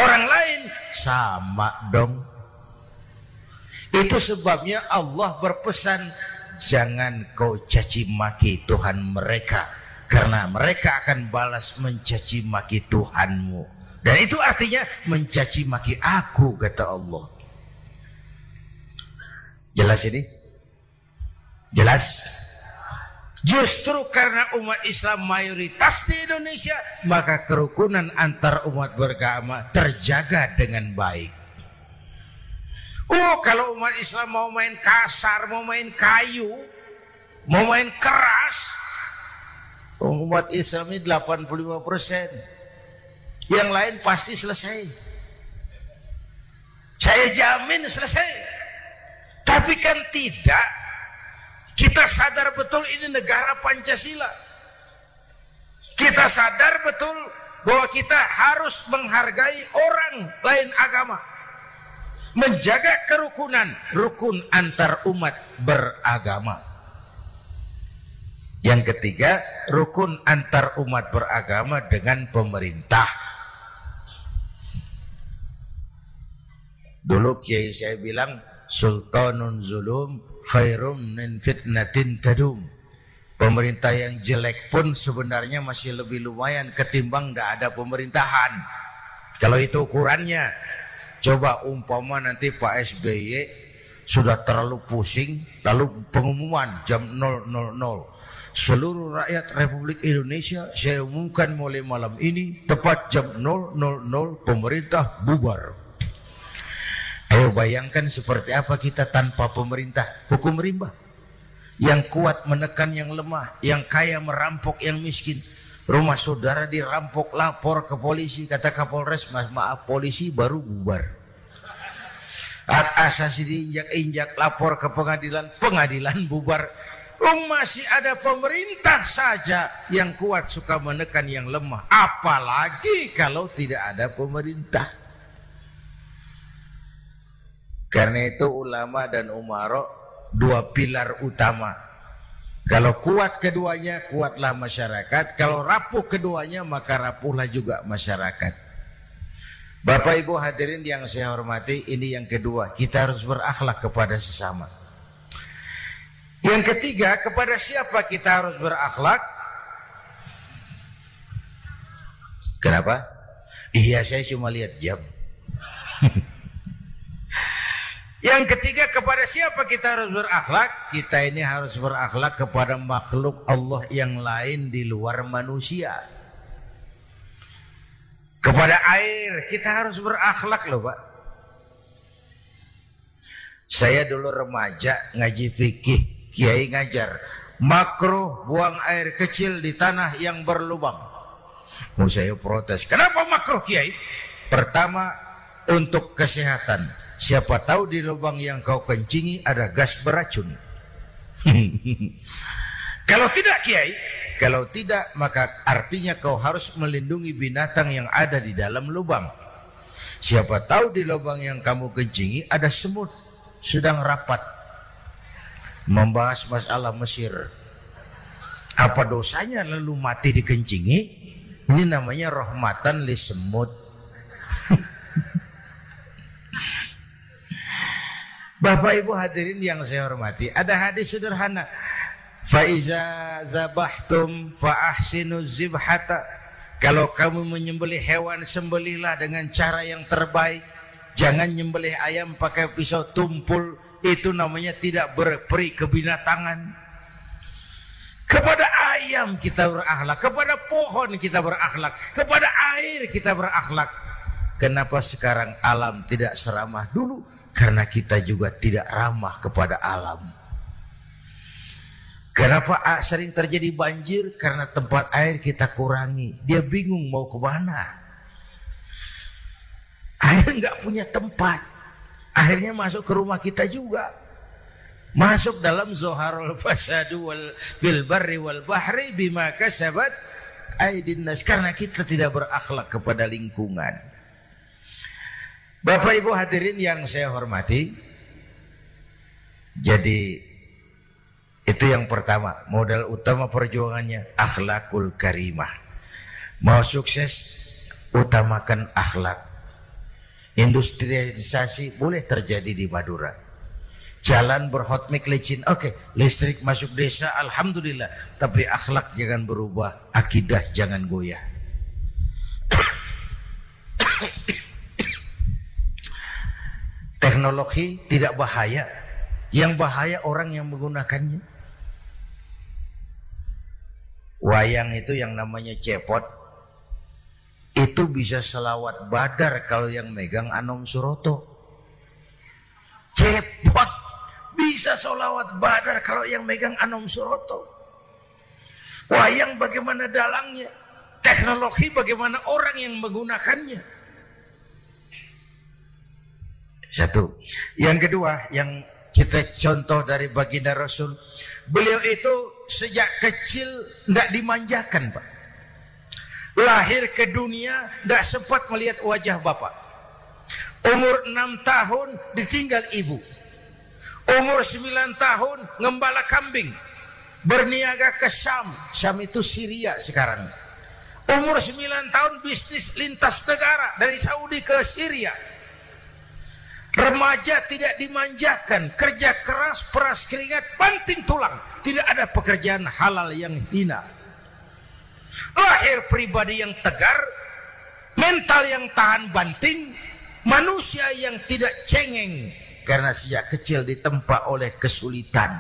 Orang lain sama dong. Itu sebabnya Allah berpesan, jangan kau caci maki Tuhan mereka. Karena mereka akan balas mencaci maki Tuhanmu. Dan itu artinya mencaci maki aku, kata Allah. Jelas ini? Jelas? Justru karena umat Islam mayoritas di Indonesia, maka kerukunan antar umat beragama terjaga dengan baik. Oh, kalau umat Islam mau main kasar, mau main kayu, mau main keras, Umat Islam ini 85 persen. Yang lain pasti selesai. Saya jamin selesai. Tapi kan tidak. Kita sadar betul ini negara Pancasila. Kita sadar betul bahwa kita harus menghargai orang lain agama. Menjaga kerukunan, rukun antar umat beragama. Yang ketiga, rukun antar umat beragama dengan pemerintah. Dulu kiai saya bilang, Sultanun zulum khairum min fitnatin tadum. Pemerintah yang jelek pun sebenarnya masih lebih lumayan ketimbang tidak ada pemerintahan. Kalau itu ukurannya, coba umpama nanti Pak SBY sudah terlalu pusing, lalu pengumuman jam 000. Seluruh rakyat Republik Indonesia saya umumkan mulai malam ini tepat jam 000 pemerintah bubar. Ayo bayangkan seperti apa kita tanpa pemerintah. Hukum rimba. Yang kuat menekan yang lemah, yang kaya merampok yang miskin. Rumah saudara dirampok, lapor ke polisi, kata Kapolres, mas maaf polisi baru bubar. Hak asasi diinjak-injak, lapor ke pengadilan, pengadilan bubar. Oh, masih ada pemerintah saja yang kuat suka menekan yang lemah. Apalagi kalau tidak ada pemerintah. Karena itu ulama dan umarok dua pilar utama. Kalau kuat keduanya, kuatlah masyarakat. Kalau rapuh keduanya, maka rapuhlah juga masyarakat. Bapak Ibu hadirin yang saya hormati, ini yang kedua. Kita harus berakhlak kepada sesama. Yang ketiga, kepada siapa kita harus berakhlak? Kenapa? Iya, saya cuma lihat jam. Yang ketiga kepada siapa kita harus berakhlak? Kita ini harus berakhlak kepada makhluk Allah yang lain di luar manusia. Kepada air kita harus berakhlak loh Pak. Saya dulu remaja ngaji fikih, kiai ngajar. Makruh buang air kecil di tanah yang berlubang. Mau saya protes. Kenapa makruh kiai? Pertama untuk kesehatan. Siapa tahu di lubang yang kau kencingi ada gas beracun. kalau tidak kiai, kalau tidak maka artinya kau harus melindungi binatang yang ada di dalam lubang. Siapa tahu di lubang yang kamu kencingi ada semut sedang rapat membahas masalah Mesir. Apa dosanya lalu mati dikencingi? Ini namanya rahmatan li semut. Bapak Ibu hadirin yang saya hormati, ada hadis sederhana. Faiza zabahtum fa ahsinu zibhata. Kalau kamu menyembelih hewan, sembelihlah dengan cara yang terbaik. Jangan nyembelih ayam pakai pisau tumpul. Itu namanya tidak berperi kebinatangan. Kepada ayam kita berakhlak, kepada pohon kita berakhlak, kepada air kita berakhlak. Kenapa sekarang alam tidak seramah dulu? Karena kita juga tidak ramah kepada alam. Kenapa sering terjadi banjir? Karena tempat air kita kurangi. Dia bingung mau ke mana. Air nggak punya tempat. Akhirnya masuk ke rumah kita juga. Masuk dalam zoharul fasadu wal wal bahri bima kasabat aidin nas. Karena kita tidak berakhlak kepada lingkungan. Bapak Ibu hadirin yang saya hormati. Jadi itu yang pertama, modal utama perjuangannya akhlakul karimah. Mau sukses utamakan akhlak. Industrialisasi boleh terjadi di Madura. Jalan berhotmik licin, oke, okay. listrik masuk desa, alhamdulillah. Tapi akhlak jangan berubah, akidah jangan goyah. Teknologi tidak bahaya. Yang bahaya orang yang menggunakannya. Wayang itu yang namanya cepot. Itu bisa selawat badar kalau yang megang Anom Suroto. Cepot bisa selawat badar kalau yang megang Anom Suroto. Wayang bagaimana dalangnya. Teknologi bagaimana orang yang menggunakannya. Satu. Yang kedua, yang kita contoh dari baginda Rasul. Beliau itu sejak kecil tidak dimanjakan, Pak. Lahir ke dunia tidak sempat melihat wajah bapak. Umur enam tahun ditinggal ibu. Umur sembilan tahun ngembala kambing. Berniaga ke Syam. Syam itu Syria sekarang. Umur sembilan tahun bisnis lintas negara dari Saudi ke Syria. Remaja tidak dimanjakan, kerja keras, peras keringat, banting tulang. Tidak ada pekerjaan halal yang hina. Lahir pribadi yang tegar, mental yang tahan banting, manusia yang tidak cengeng karena sejak kecil ditempa oleh kesulitan.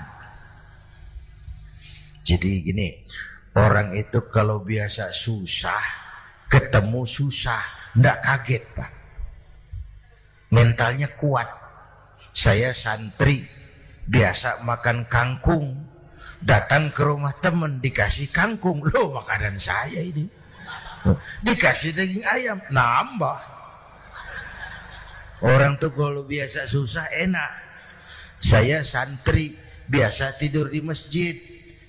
Jadi gini, orang itu kalau biasa susah, ketemu susah, ndak kaget pak mentalnya kuat. Saya santri, biasa makan kangkung. Datang ke rumah teman dikasih kangkung. Loh makanan saya ini. Dikasih daging ayam, nambah. Orang tuh kalau biasa susah enak. Saya santri, biasa tidur di masjid.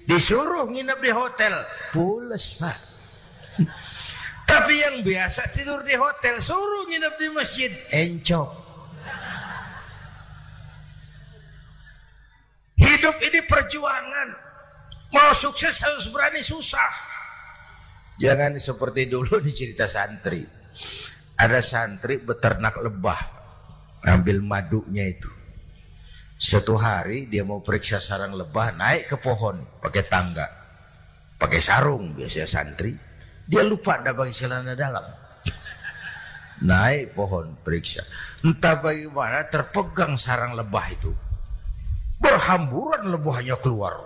Disuruh nginep di hotel. Pules pak. Tapi yang biasa tidur di hotel suruh nginep di masjid encok. Hidup ini perjuangan. Mau sukses harus berani susah. Jangan seperti dulu di cerita santri. Ada santri beternak lebah. Ambil madunya itu. Satu hari dia mau periksa sarang lebah naik ke pohon pakai tangga. Pakai sarung biasanya santri dia lupa ada bagi celana dalam. Naik pohon periksa. Entah bagaimana terpegang sarang lebah itu. Berhamburan lebahnya keluar.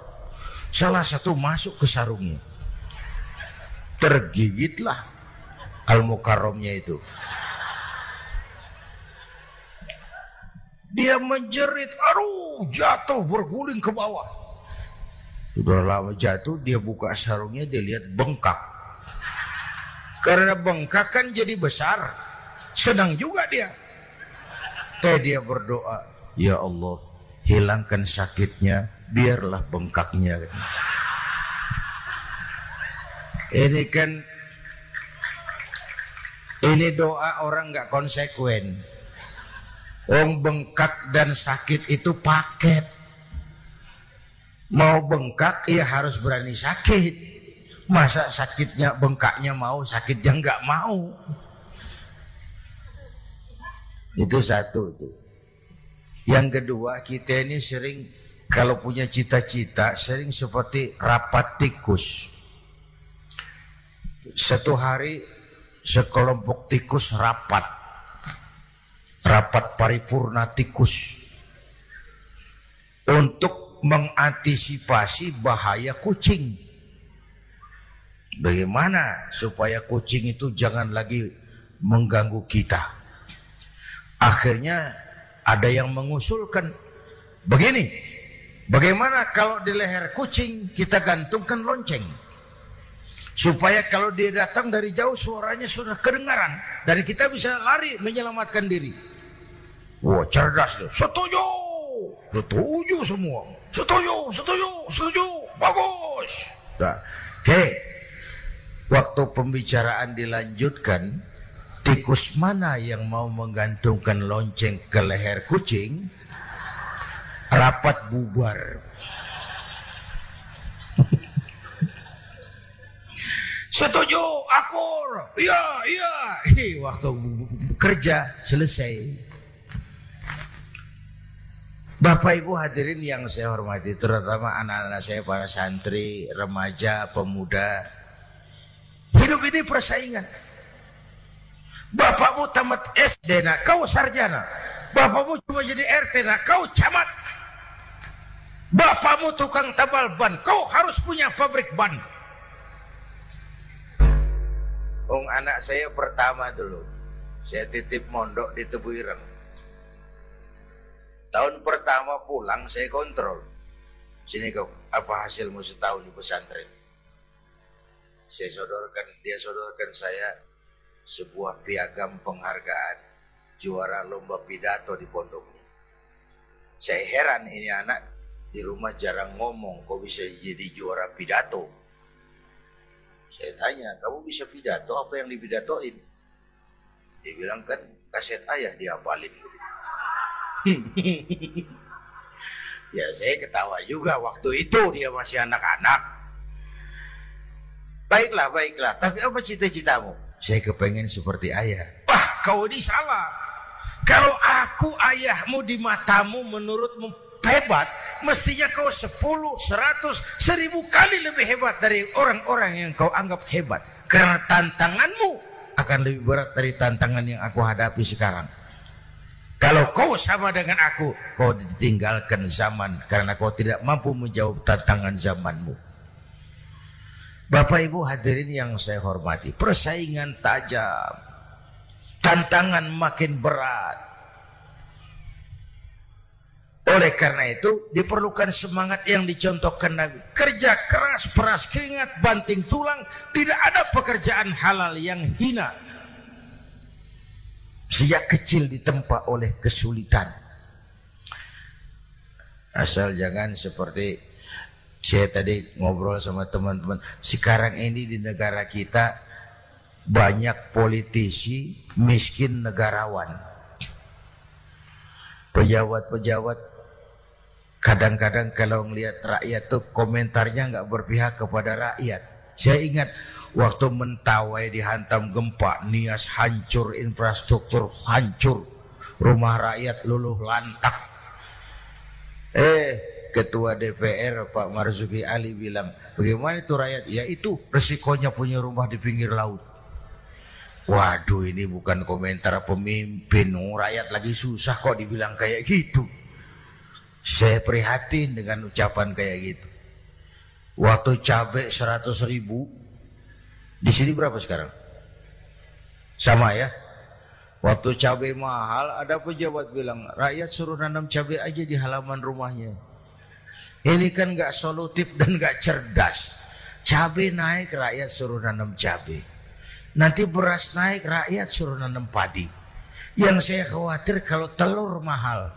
Salah satu masuk ke sarungnya. Tergigitlah al-mukarramnya itu. Dia menjerit, aduh jatuh berguling ke bawah. Sudah lama jatuh, dia buka sarungnya, dia lihat bengkak karena bengkak kan jadi besar. Senang juga dia. Teh dia berdoa, Ya Allah, hilangkan sakitnya, biarlah bengkaknya. Ini kan ini doa orang nggak konsekuen. Wong bengkak dan sakit itu paket. Mau bengkak ya harus berani sakit. Masa sakitnya bengkaknya mau, sakitnya nggak mau. Itu satu tuh. Yang kedua kita ini sering kalau punya cita-cita sering seperti rapat tikus. Satu hari sekelompok tikus rapat. Rapat paripurna tikus. Untuk mengantisipasi bahaya kucing. Bagaimana supaya kucing itu jangan lagi mengganggu kita? Akhirnya ada yang mengusulkan begini. Bagaimana kalau di leher kucing kita gantungkan lonceng? Supaya kalau dia datang dari jauh suaranya sudah kedengaran dan kita bisa lari menyelamatkan diri. Wah cerdas tuh. Setuju. Setuju semua. Setuju, setuju, setuju. Bagus. Nah, Oke. Okay. Waktu pembicaraan dilanjutkan, tikus mana yang mau menggantungkan lonceng ke leher kucing? Rapat bubar. Setuju, akur. Iya, iya. Waktu kerja selesai. Bapak Ibu hadirin yang saya hormati, terutama anak-anak saya para santri, remaja, pemuda, Hidup ini persaingan. Bapakmu tamat SD nak, kau sarjana. Bapakmu cuma jadi RT nak, kau camat. Bapakmu tukang tabal ban, kau harus punya pabrik ban. Ong anak saya pertama dulu, saya titip mondok di Tebu Ireng. Tahun pertama pulang saya kontrol. Sini kau, apa hasilmu setahun di pesantren? Saya sodorkan dia sodorkan saya sebuah piagam penghargaan juara lomba pidato di pondoknya saya heran ini anak di rumah jarang ngomong kok bisa jadi juara pidato saya tanya kamu bisa pidato apa yang dipidatoin dia bilang kan kaset ayah diapalin gitu. ya saya ketawa juga waktu itu dia masih anak-anak. Baiklah, baiklah. Tapi apa cita-citamu? Saya kepengen seperti ayah. Wah, kau ini salah. Kalau aku ayahmu di matamu menurutmu hebat, mestinya kau sepuluh, seratus, seribu kali lebih hebat dari orang-orang yang kau anggap hebat. Karena tantanganmu akan lebih berat dari tantangan yang aku hadapi sekarang. Kalau kau sama dengan aku, kau ditinggalkan zaman karena kau tidak mampu menjawab tantangan zamanmu. Bapak Ibu hadirin yang saya hormati, persaingan tajam, tantangan makin berat. Oleh karena itu diperlukan semangat yang dicontohkan Nabi. Kerja keras, peras keringat, banting tulang, tidak ada pekerjaan halal yang hina Sejak kecil ditempa oleh kesulitan. Asal jangan seperti saya tadi ngobrol sama teman-teman. Sekarang ini di negara kita banyak politisi miskin negarawan. Pejabat-pejabat kadang-kadang kalau melihat rakyat tuh komentarnya nggak berpihak kepada rakyat. Saya ingat Waktu mentawai dihantam gempa, Nias hancur, infrastruktur hancur, rumah rakyat luluh lantak. Eh, Ketua DPR Pak Marzuki Ali bilang, bagaimana itu rakyat? Ya itu resikonya punya rumah di pinggir laut. Waduh ini bukan komentar pemimpin, oh, rakyat lagi susah kok dibilang kayak gitu. Saya prihatin dengan ucapan kayak gitu. Waktu cabai 100 ribu, di sini berapa sekarang? Sama ya? Waktu cabai mahal, ada pejabat bilang, rakyat suruh nanam cabai aja di halaman rumahnya. Ini kan gak solutif dan gak cerdas. Cabai naik, rakyat suruh nanam cabai. Nanti beras naik, rakyat suruh nanam padi. Yang saya khawatir kalau telur mahal.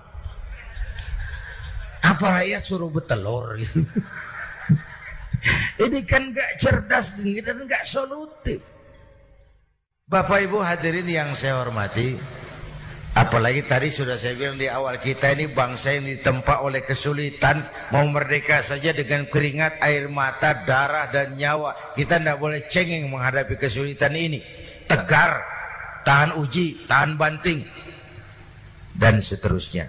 Apa rakyat suruh bertelur gitu? Ini kan gak cerdas dan gak solutif. Bapak Ibu hadirin yang saya hormati, apalagi tadi sudah saya bilang di awal kita ini bangsa yang ditempa oleh kesulitan mau merdeka saja dengan keringat, air mata, darah dan nyawa. Kita tidak boleh cengeng menghadapi kesulitan ini. Tegar, tahan uji, tahan banting dan seterusnya.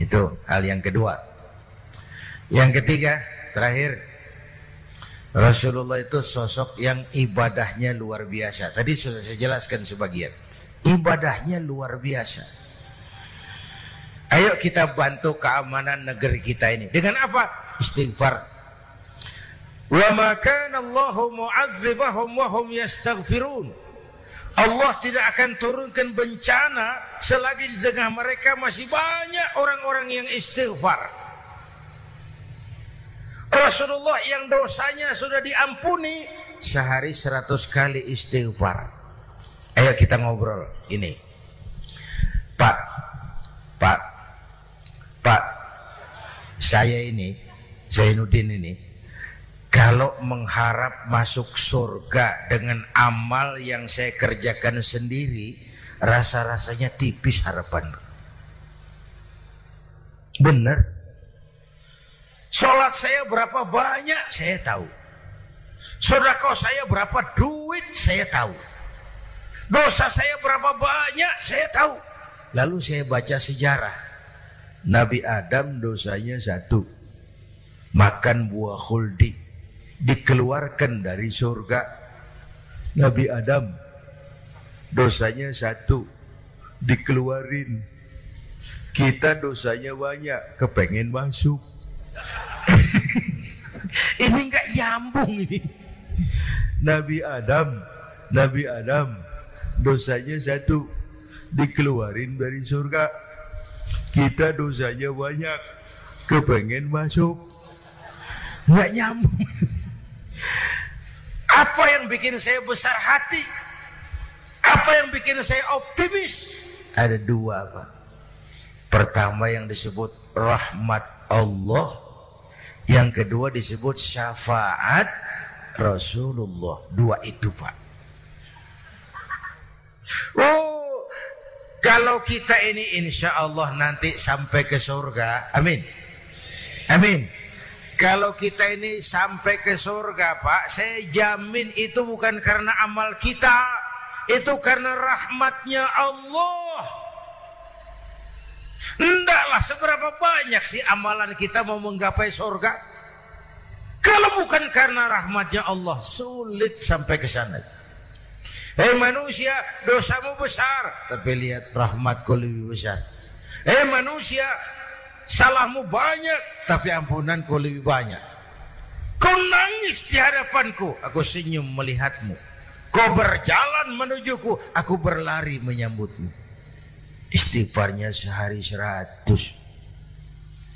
Itu hal yang kedua. Yang ketiga, terakhir Rasulullah itu sosok yang ibadahnya luar biasa. Tadi sudah saya jelaskan sebagian. Ibadahnya luar biasa. Ayo kita bantu keamanan negeri kita ini. Dengan apa? Istighfar. Wa ma kana Allahu mu'adzibahum wa hum yastaghfirun. Allah tidak akan turunkan bencana selagi di tengah mereka masih banyak orang-orang yang istighfar. Rasulullah yang dosanya sudah diampuni sehari seratus kali istighfar. Ayo kita ngobrol ini. Pak, Pak, Pak, saya ini, Zainuddin ini, kalau mengharap masuk surga dengan amal yang saya kerjakan sendiri, rasa-rasanya tipis harapan. Benar. Sholat saya berapa banyak saya tahu. Sodako saya berapa duit saya tahu. Dosa saya berapa banyak saya tahu. Lalu saya baca sejarah. Nabi Adam dosanya satu. Makan buah khuldi. Dikeluarkan dari surga. Nabi Adam dosanya satu. Dikeluarin. Kita dosanya banyak. Kepengen masuk. ini enggak nyambung ini. Nabi Adam, Nabi Adam dosanya satu dikeluarin dari surga. Kita dosanya banyak, kepengen masuk. Enggak nyambung. Apa yang bikin saya besar hati? Apa yang bikin saya optimis? Ada dua Pak. Pertama yang disebut rahmat Allah. Yang kedua disebut syafaat Rasulullah. Dua itu Pak. Oh, kalau kita ini insya Allah nanti sampai ke surga. Amin. Amin. Kalau kita ini sampai ke surga Pak, saya jamin itu bukan karena amal kita, itu karena rahmatnya Allah. Hendaklah seberapa banyak sih amalan kita mau menggapai surga. Kalau bukan karena rahmatnya Allah, sulit sampai ke sana. Hei manusia, dosamu besar, tapi lihat rahmatku lebih besar. Hei manusia, salahmu banyak, tapi ampunanku lebih banyak. Kau nangis di hadapanku, aku senyum melihatmu. Kau berjalan menujuku, aku berlari menyambutmu. Istighfarnya sehari seratus.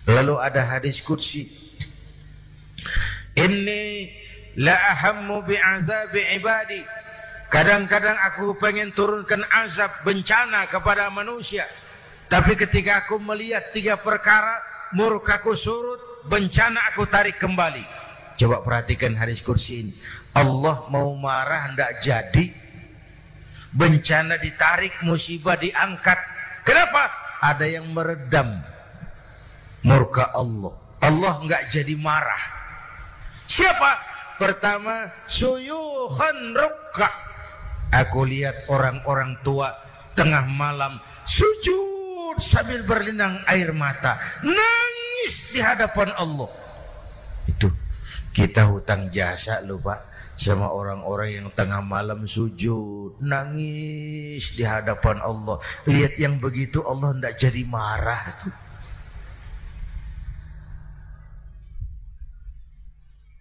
Lalu ada hadis kudsi. Ini la ahammu bi'adhabi ibadi. Kadang-kadang aku pengen turunkan azab bencana kepada manusia. Tapi ketika aku melihat tiga perkara, murkaku surut, bencana aku tarik kembali. Coba perhatikan hadis kursi ini. Allah mau marah hendak jadi. Bencana ditarik, musibah diangkat. Kenapa? Ada yang meredam murka Allah. Allah enggak jadi marah. Siapa? Pertama, suyuhan rukka. Aku lihat orang-orang tua tengah malam sujud sambil berlinang air mata, nangis di hadapan Allah. Itu kita hutang jasa lupa sama orang-orang yang tengah malam sujud, nangis di hadapan Allah. Lihat yang begitu Allah tidak jadi marah.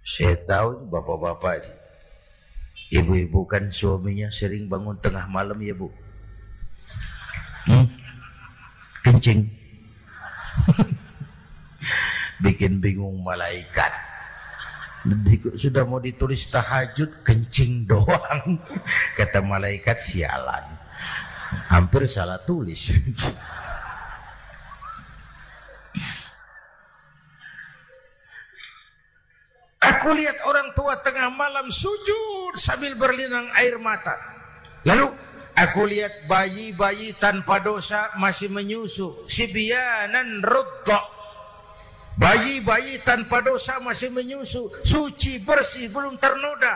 Saya tahu bapak-bapak Ibu-ibu kan suaminya sering bangun tengah malam ya bu. Hmm? kencing. Bikin bingung malaikat. Sudah mau ditulis tahajud kencing doang. Kata malaikat sialan. Hampir salah tulis Aku lihat orang tua tengah malam sujud sambil berlinang air mata. Lalu Aku lihat bayi-bayi tanpa dosa masih menyusu. Sibianan rudda. Bayi-bayi tanpa dosa masih menyusu. Suci, bersih, belum ternoda.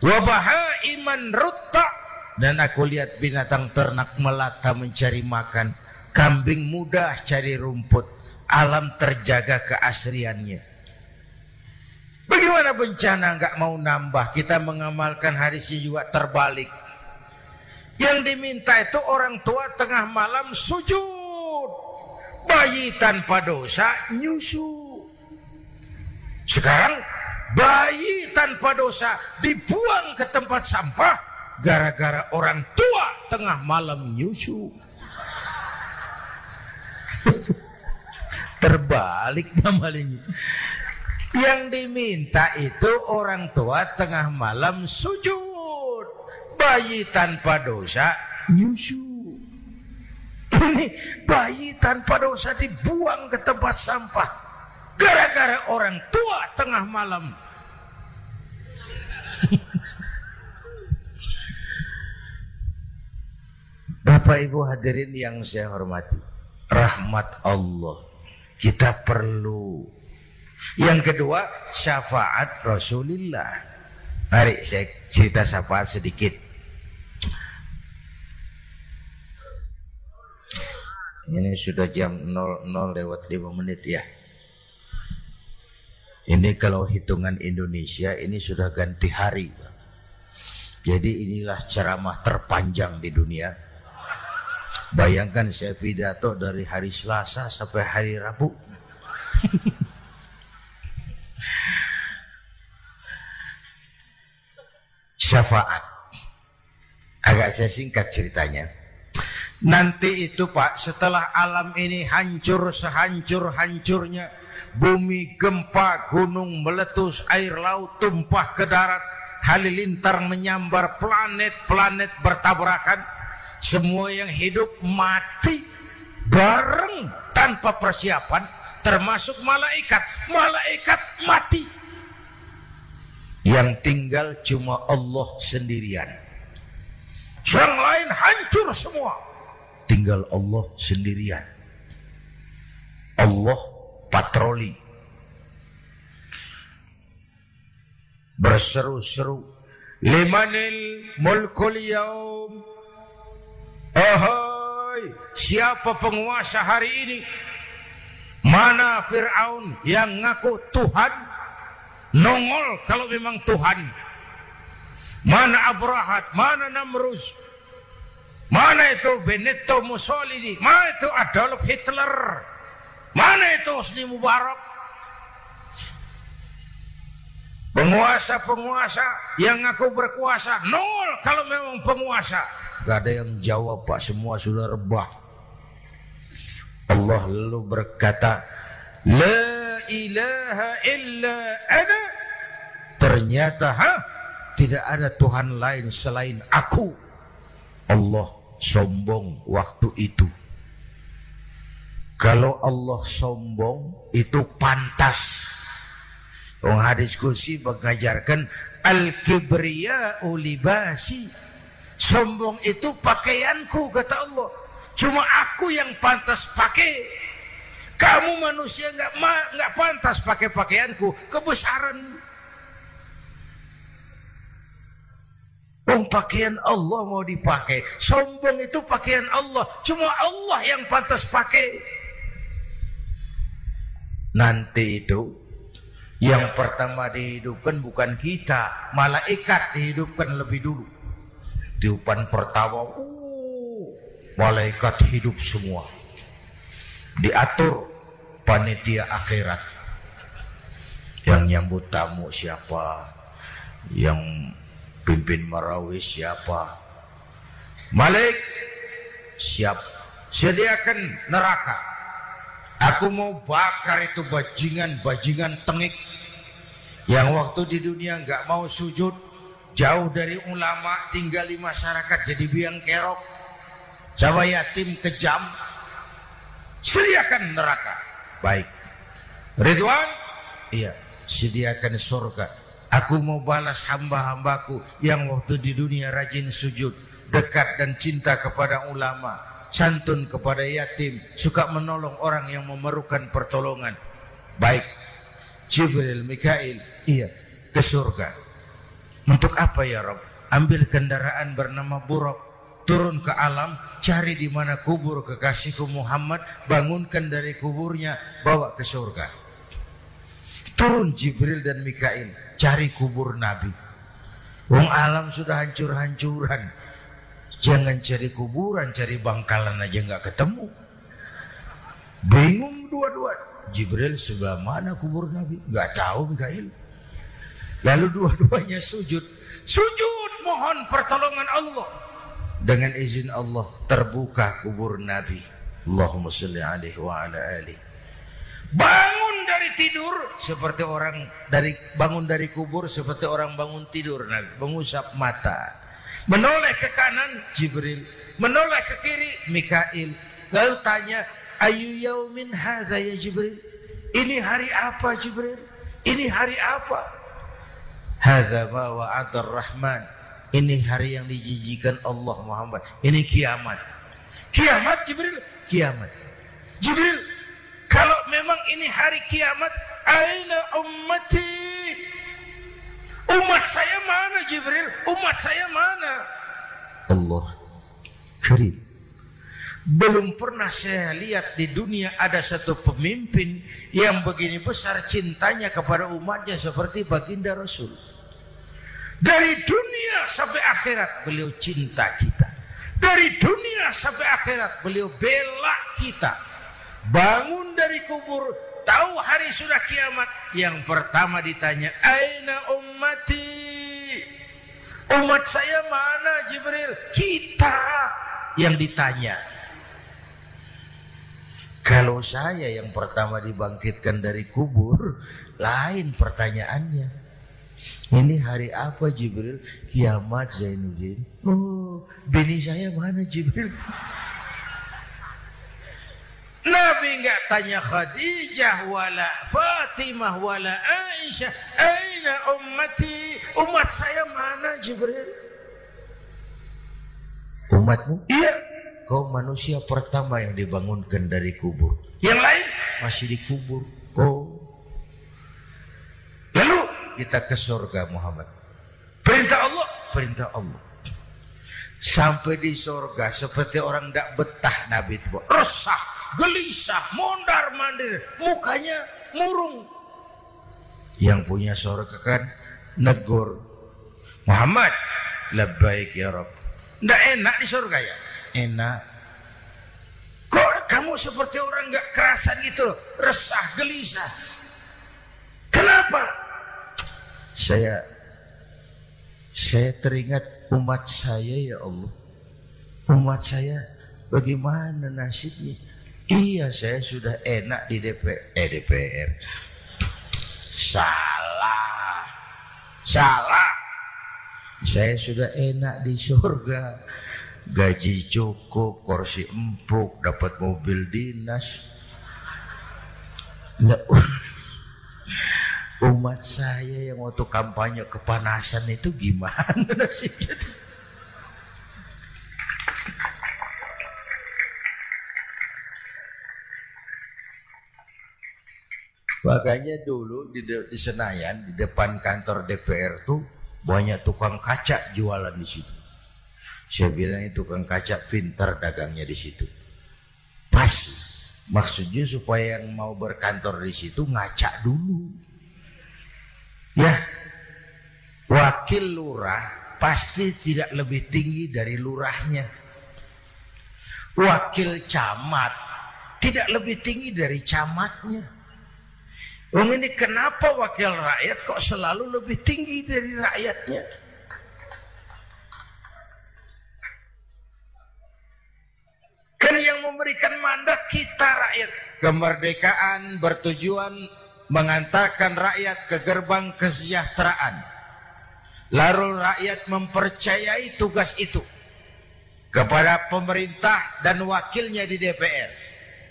Wabaha iman rutta. Dan aku lihat binatang ternak melata mencari makan. Kambing mudah cari rumput. Alam terjaga keasriannya. Bagaimana bencana nggak mau nambah? Kita mengamalkan hadisnya juga terbalik. Yang diminta itu orang tua tengah malam sujud. Bayi tanpa dosa nyusu. Sekarang bayi tanpa dosa dibuang ke tempat sampah gara-gara orang tua tengah malam nyusu. Terbalik namanya. Yang diminta itu orang tua tengah malam sujud bayi tanpa dosa nyusu. Ini bayi tanpa dosa dibuang ke tempat sampah. Gara-gara orang tua tengah malam. Bapak Ibu hadirin yang saya hormati. Rahmat Allah. Kita perlu. Yang kedua, syafaat Rasulullah. Mari saya cerita syafaat sedikit. Ini sudah jam 00 lewat 5 menit ya. Ini kalau hitungan Indonesia ini sudah ganti hari. Jadi inilah ceramah terpanjang di dunia. Bayangkan saya pidato dari hari Selasa sampai hari Rabu. Syafaat. Agak saya singkat ceritanya. Nanti itu Pak, setelah alam ini hancur sehancur-hancurnya, bumi gempa, gunung meletus, air laut tumpah ke darat, halilintar menyambar planet-planet bertabrakan semua yang hidup mati bareng tanpa persiapan termasuk malaikat malaikat mati yang tinggal cuma Allah sendirian. Yang lain hancur semua. Tinggal Allah sendirian. Allah patroli. Berseru-seru. Limanil mulkul yaum Ahai siapa penguasa hari ini? Mana Fir'aun yang ngaku Tuhan nongol kalau memang Tuhan mana Abrahat mana Namrus mana itu Benito Mussolini mana itu Adolf Hitler mana itu Hosni Mubarak Penguasa-penguasa yang ngaku berkuasa nol kalau memang penguasa. Gak ada yang jawab pak semua sudah rebah. Allah lalu berkata, La ilaha illa ana. Ternyata ha, tidak ada Tuhan lain selain aku. Allah sombong waktu itu. Kalau Allah sombong itu pantas Wong hadis kursi mengajarkan al-kibriya ulibasi. Sombong itu pakaianku kata Allah. Cuma aku yang pantas pakai. Kamu manusia nggak nggak pantas pakai pakaianku. Kebesaran. Wong pakaian Allah mau dipakai. Sombong itu pakaian Allah. Cuma Allah yang pantas pakai. Nanti itu yang pertama dihidupkan bukan kita, malaikat dihidupkan lebih dulu. Tiupan pertama, uh, malaikat hidup semua. Diatur panitia akhirat. Yang nyambut tamu siapa? Yang pimpin marawis siapa? Malik siap. Sediakan neraka. Aku mau bakar itu bajingan-bajingan tengik yang waktu di dunia nggak mau sujud jauh dari ulama tinggal di masyarakat jadi biang kerok sama yatim kejam sediakan neraka. Baik. Ridwan? Iya sediakan surga aku mau balas hamba-hambaku yang waktu di dunia rajin sujud dekat dan cinta kepada ulama santun kepada yatim suka menolong orang yang memerlukan pertolongan. Baik. Jibril, Mikail, iya, ke surga. Untuk apa ya Rob? Ambil kendaraan bernama Buruk, turun ke alam, cari di mana kubur kekasihku Muhammad, bangunkan dari kuburnya, bawa ke surga. Turun Jibril dan Mikail, cari kubur Nabi. Wong alam sudah hancur-hancuran. Jangan cari kuburan, cari bangkalan aja nggak ketemu. Bingung dua-dua. Jibril sebelah mana kubur Nabi? Gak tahu Mikail. Lalu dua-duanya sujud. Sujud mohon pertolongan Allah. Dengan izin Allah terbuka kubur Nabi. Allahumma salli alaihi wa ala alihi. Bangun dari tidur seperti orang dari bangun dari kubur seperti orang bangun tidur Nabi, mengusap mata. Menoleh ke kanan Jibril, menoleh ke kiri Mikail. Lalu tanya, Ayu yaumin hadza ya Jibril? Ini hari apa Jibril? Ini hari apa? Hadza ma wa'ada rahman Ini hari yang dijijikan Allah Muhammad. Ini kiamat. Kiamat Jibril, kiamat. Jibril, kalau memang ini hari kiamat, aina ummati? Umat saya mana Jibril? Umat saya mana? Allah karim. Belum pernah saya lihat di dunia ada satu pemimpin yang begini besar cintanya kepada umatnya seperti baginda Rasul. Dari dunia sampai akhirat beliau cinta kita. Dari dunia sampai akhirat beliau bela kita. Bangun dari kubur, tahu hari sudah kiamat. Yang pertama ditanya, Aina ummati? Umat saya mana Jibril? Kita yang ditanya. Kalau saya yang pertama dibangkitkan dari kubur, lain pertanyaannya. Ini hari apa Jibril? Kiamat Zainuddin. Oh, bini saya mana Jibril? Nabi enggak tanya Khadijah wala Fatimah wala Aisyah. Aina ummati? Umat saya mana Jibril? Umatmu? Iya. Kau manusia pertama yang dibangunkan dari kubur. Yang lain masih dikubur. Oh. Kita ke surga Muhammad. Perintah Allah, perintah Allah. Sampai di surga seperti orang tidak betah Nabi itu. Resah, gelisah, mondar mandir, mukanya murung. Yang punya surga kan negur. Muhammad, lebih ya Rabb. Tidak enak di surga ya? Enak. Kok kamu seperti orang nggak kerasan gitu Resah, gelisah. Kenapa? Saya saya teringat umat saya ya Allah. Umat saya bagaimana nasibnya? Iya saya sudah enak di DPR. Eh DPR. Salah. Salah. Saya sudah enak di surga. Gaji cukup, kursi empuk, dapat mobil dinas. Nggak, umat saya yang waktu kampanye kepanasan itu gimana nasibnya? Makanya dulu di, di Senayan di depan kantor DPR tuh banyak tukang kaca jualan di situ. Saya bilang itu tukang kaca pintar dagangnya di situ. Pas. Maksudnya supaya yang mau berkantor di situ ngaca dulu. Ya. Wakil lurah pasti tidak lebih tinggi dari lurahnya. Wakil camat tidak lebih tinggi dari camatnya. Wong ini kenapa wakil rakyat kok selalu lebih tinggi dari rakyatnya? Kan yang memberikan mandat kita rakyat. Kemerdekaan bertujuan mengantarkan rakyat ke gerbang kesejahteraan. Lalu rakyat mempercayai tugas itu kepada pemerintah dan wakilnya di DPR.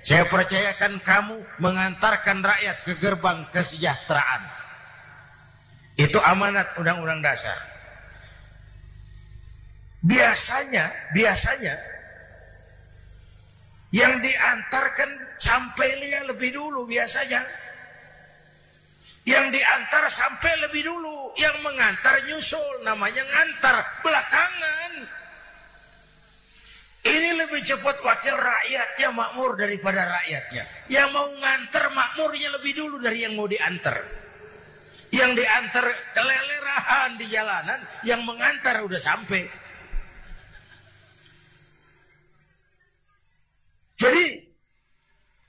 Saya percayakan kamu mengantarkan rakyat ke gerbang kesejahteraan. Itu amanat undang-undang dasar. Biasanya, biasanya yang diantarkan sampai lebih dulu biasanya. Yang diantar sampai lebih dulu, yang mengantar nyusul namanya ngantar belakangan. Ini lebih cepat wakil rakyatnya makmur daripada rakyatnya. Yang mau nganter makmurnya lebih dulu dari yang mau diantar. Yang diantar kelelerahan di jalanan, yang mengantar udah sampai. Jadi,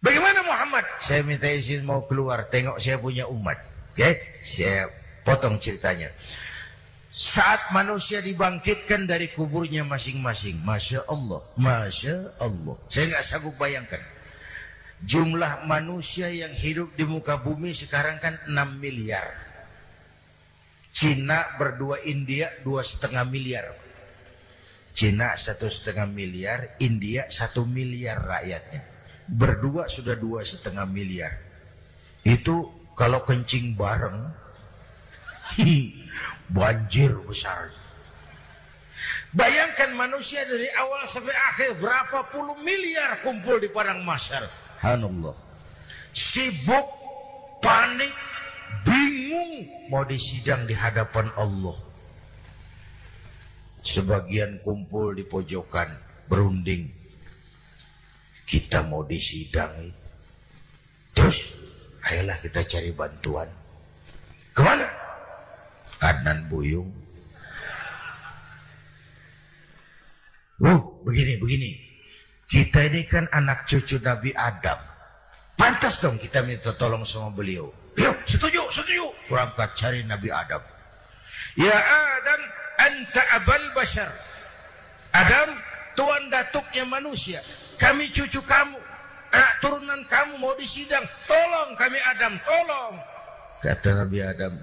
bagaimana Muhammad? Saya minta izin mau keluar, tengok saya punya umat. Oke, okay? saya potong ceritanya saat manusia dibangkitkan dari kuburnya masing-masing. Masya Allah, Masya Allah. Saya nggak sanggup bayangkan. Jumlah manusia yang hidup di muka bumi sekarang kan 6 miliar. Cina berdua India dua setengah miliar. Cina satu setengah miliar, India satu miliar rakyatnya. Berdua sudah dua setengah miliar. Itu kalau kencing bareng, banjir besar. Bayangkan manusia dari awal sampai akhir berapa puluh miliar kumpul di padang mahsyar. Hanallah. Sibuk, panik, bingung mau disidang di hadapan Allah. Sebagian kumpul di pojokan berunding. Kita mau disidang. Terus, ayolah kita cari bantuan. Ke mana? Adnan Buyung. Uh, begini, begini. Kita ini kan anak cucu Nabi Adam. Pantas dong kita minta tolong sama beliau. Yuk, setuju, setuju. Berangkat cari Nabi Adam. Ya Adam, anta abal bashar. Adam, tuan datuknya manusia. Kami cucu kamu. Anak turunan kamu mau disidang. Tolong kami Adam, tolong. Kata Nabi Adam,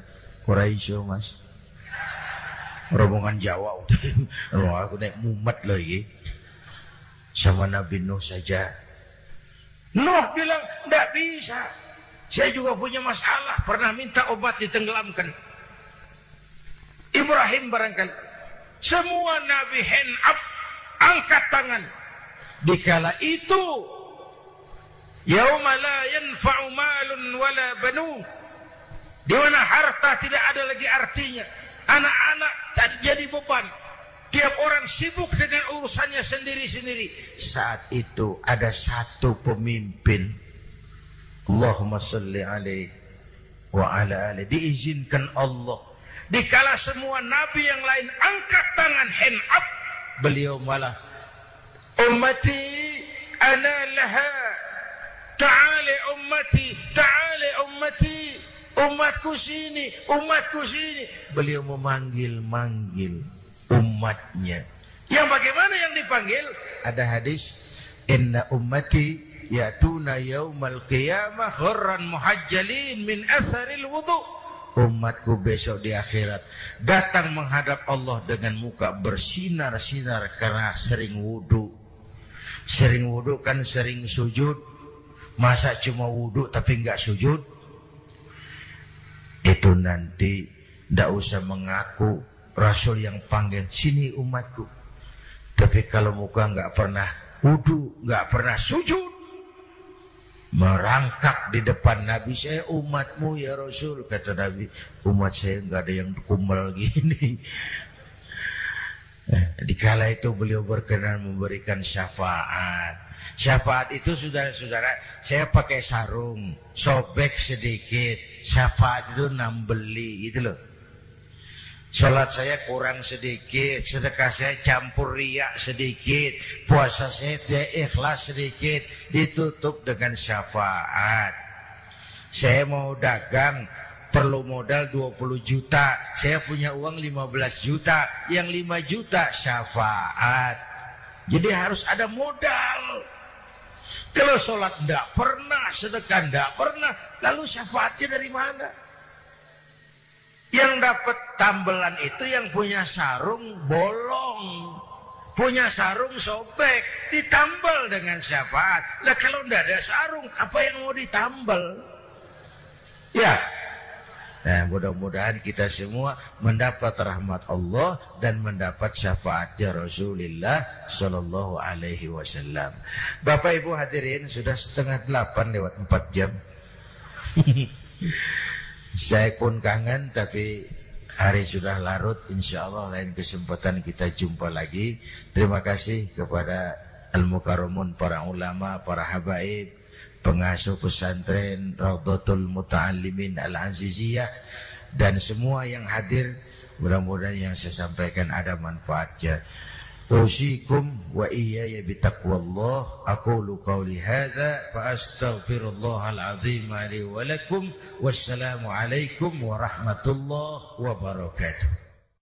Quraisy mas. Rombongan Jawa oh, aku naik mumet lagi. Sama Nabi Nuh saja. Nuh bilang tidak bisa. Saya juga punya masalah pernah minta obat ditenggelamkan. Ibrahim barangkali semua Nabi hand up angkat tangan. Dikala itu yauma la yanfa'u malun wala banun di mana harta tidak ada lagi artinya. Anak-anak tak jadi beban. Tiap orang sibuk dengan urusannya sendiri-sendiri. Saat itu ada satu pemimpin. Allahumma salli alaihi wa ala alihi diizinkan Allah. Dikala semua nabi yang lain angkat tangan hand up beliau malah ummati ana laha ta'ali ummati ta'ali ummati. Umatku sini umatku sini. Beliau memanggil-manggil umatnya. Yang bagaimana yang dipanggil? Ada hadis inna ummati yatuna yaumal qiyamah ghurran muhajjalin min atharil wudu' umatku besok di akhirat datang menghadap Allah dengan muka bersinar-sinar karena sering wudhu sering wudhu kan sering sujud masa cuma wudhu tapi nggak sujud? Itu nanti ndak usah mengaku Rasul yang panggil sini umatku. Tapi kalau muka nggak pernah wudhu nggak pernah sujud merangkak di depan Nabi saya umatmu ya Rasul kata Nabi. Umat saya nggak ada yang kumel gini. Eh, dikala itu beliau berkenan memberikan syafaat syafaat itu saudara-saudara saya pakai sarung sobek sedikit syafaat itu nambeli itu loh Sholat saya kurang sedikit, sedekah saya campur riak sedikit, puasa saya tidak ikhlas sedikit, ditutup dengan syafaat. Saya mau dagang, perlu modal 20 juta, saya punya uang 15 juta, yang 5 juta syafaat. Jadi harus ada modal. Kalau sholat tidak pernah, sedekah tidak pernah, lalu syafaatnya dari mana? Yang dapat tambelan itu yang punya sarung bolong. Punya sarung sobek, ditambal dengan syafaat. Lah kalau tidak ada sarung, apa yang mau ditambal? Ya. Nah, mudah-mudahan kita semua mendapat rahmat Allah dan mendapat syafaatnya Rasulullah Shallallahu Alaihi Wasallam. Bapak Ibu hadirin sudah setengah delapan lewat empat jam. Saya pun kangen tapi hari sudah larut. Insya Allah lain kesempatan kita jumpa lagi. Terima kasih kepada Al-Mukarramun para ulama, para habaib, pengasuh pesantren Raudhatul Muta'allimin Al-Aziziyah dan semua yang hadir mudah-mudahan yang saya sampaikan ada manfaatnya. Usikum wa iyaya bitaqwallah Aku qawli hadza fa astaghfirullahal azim wa lakum. Wassalamu warahmatullahi wabarakatuh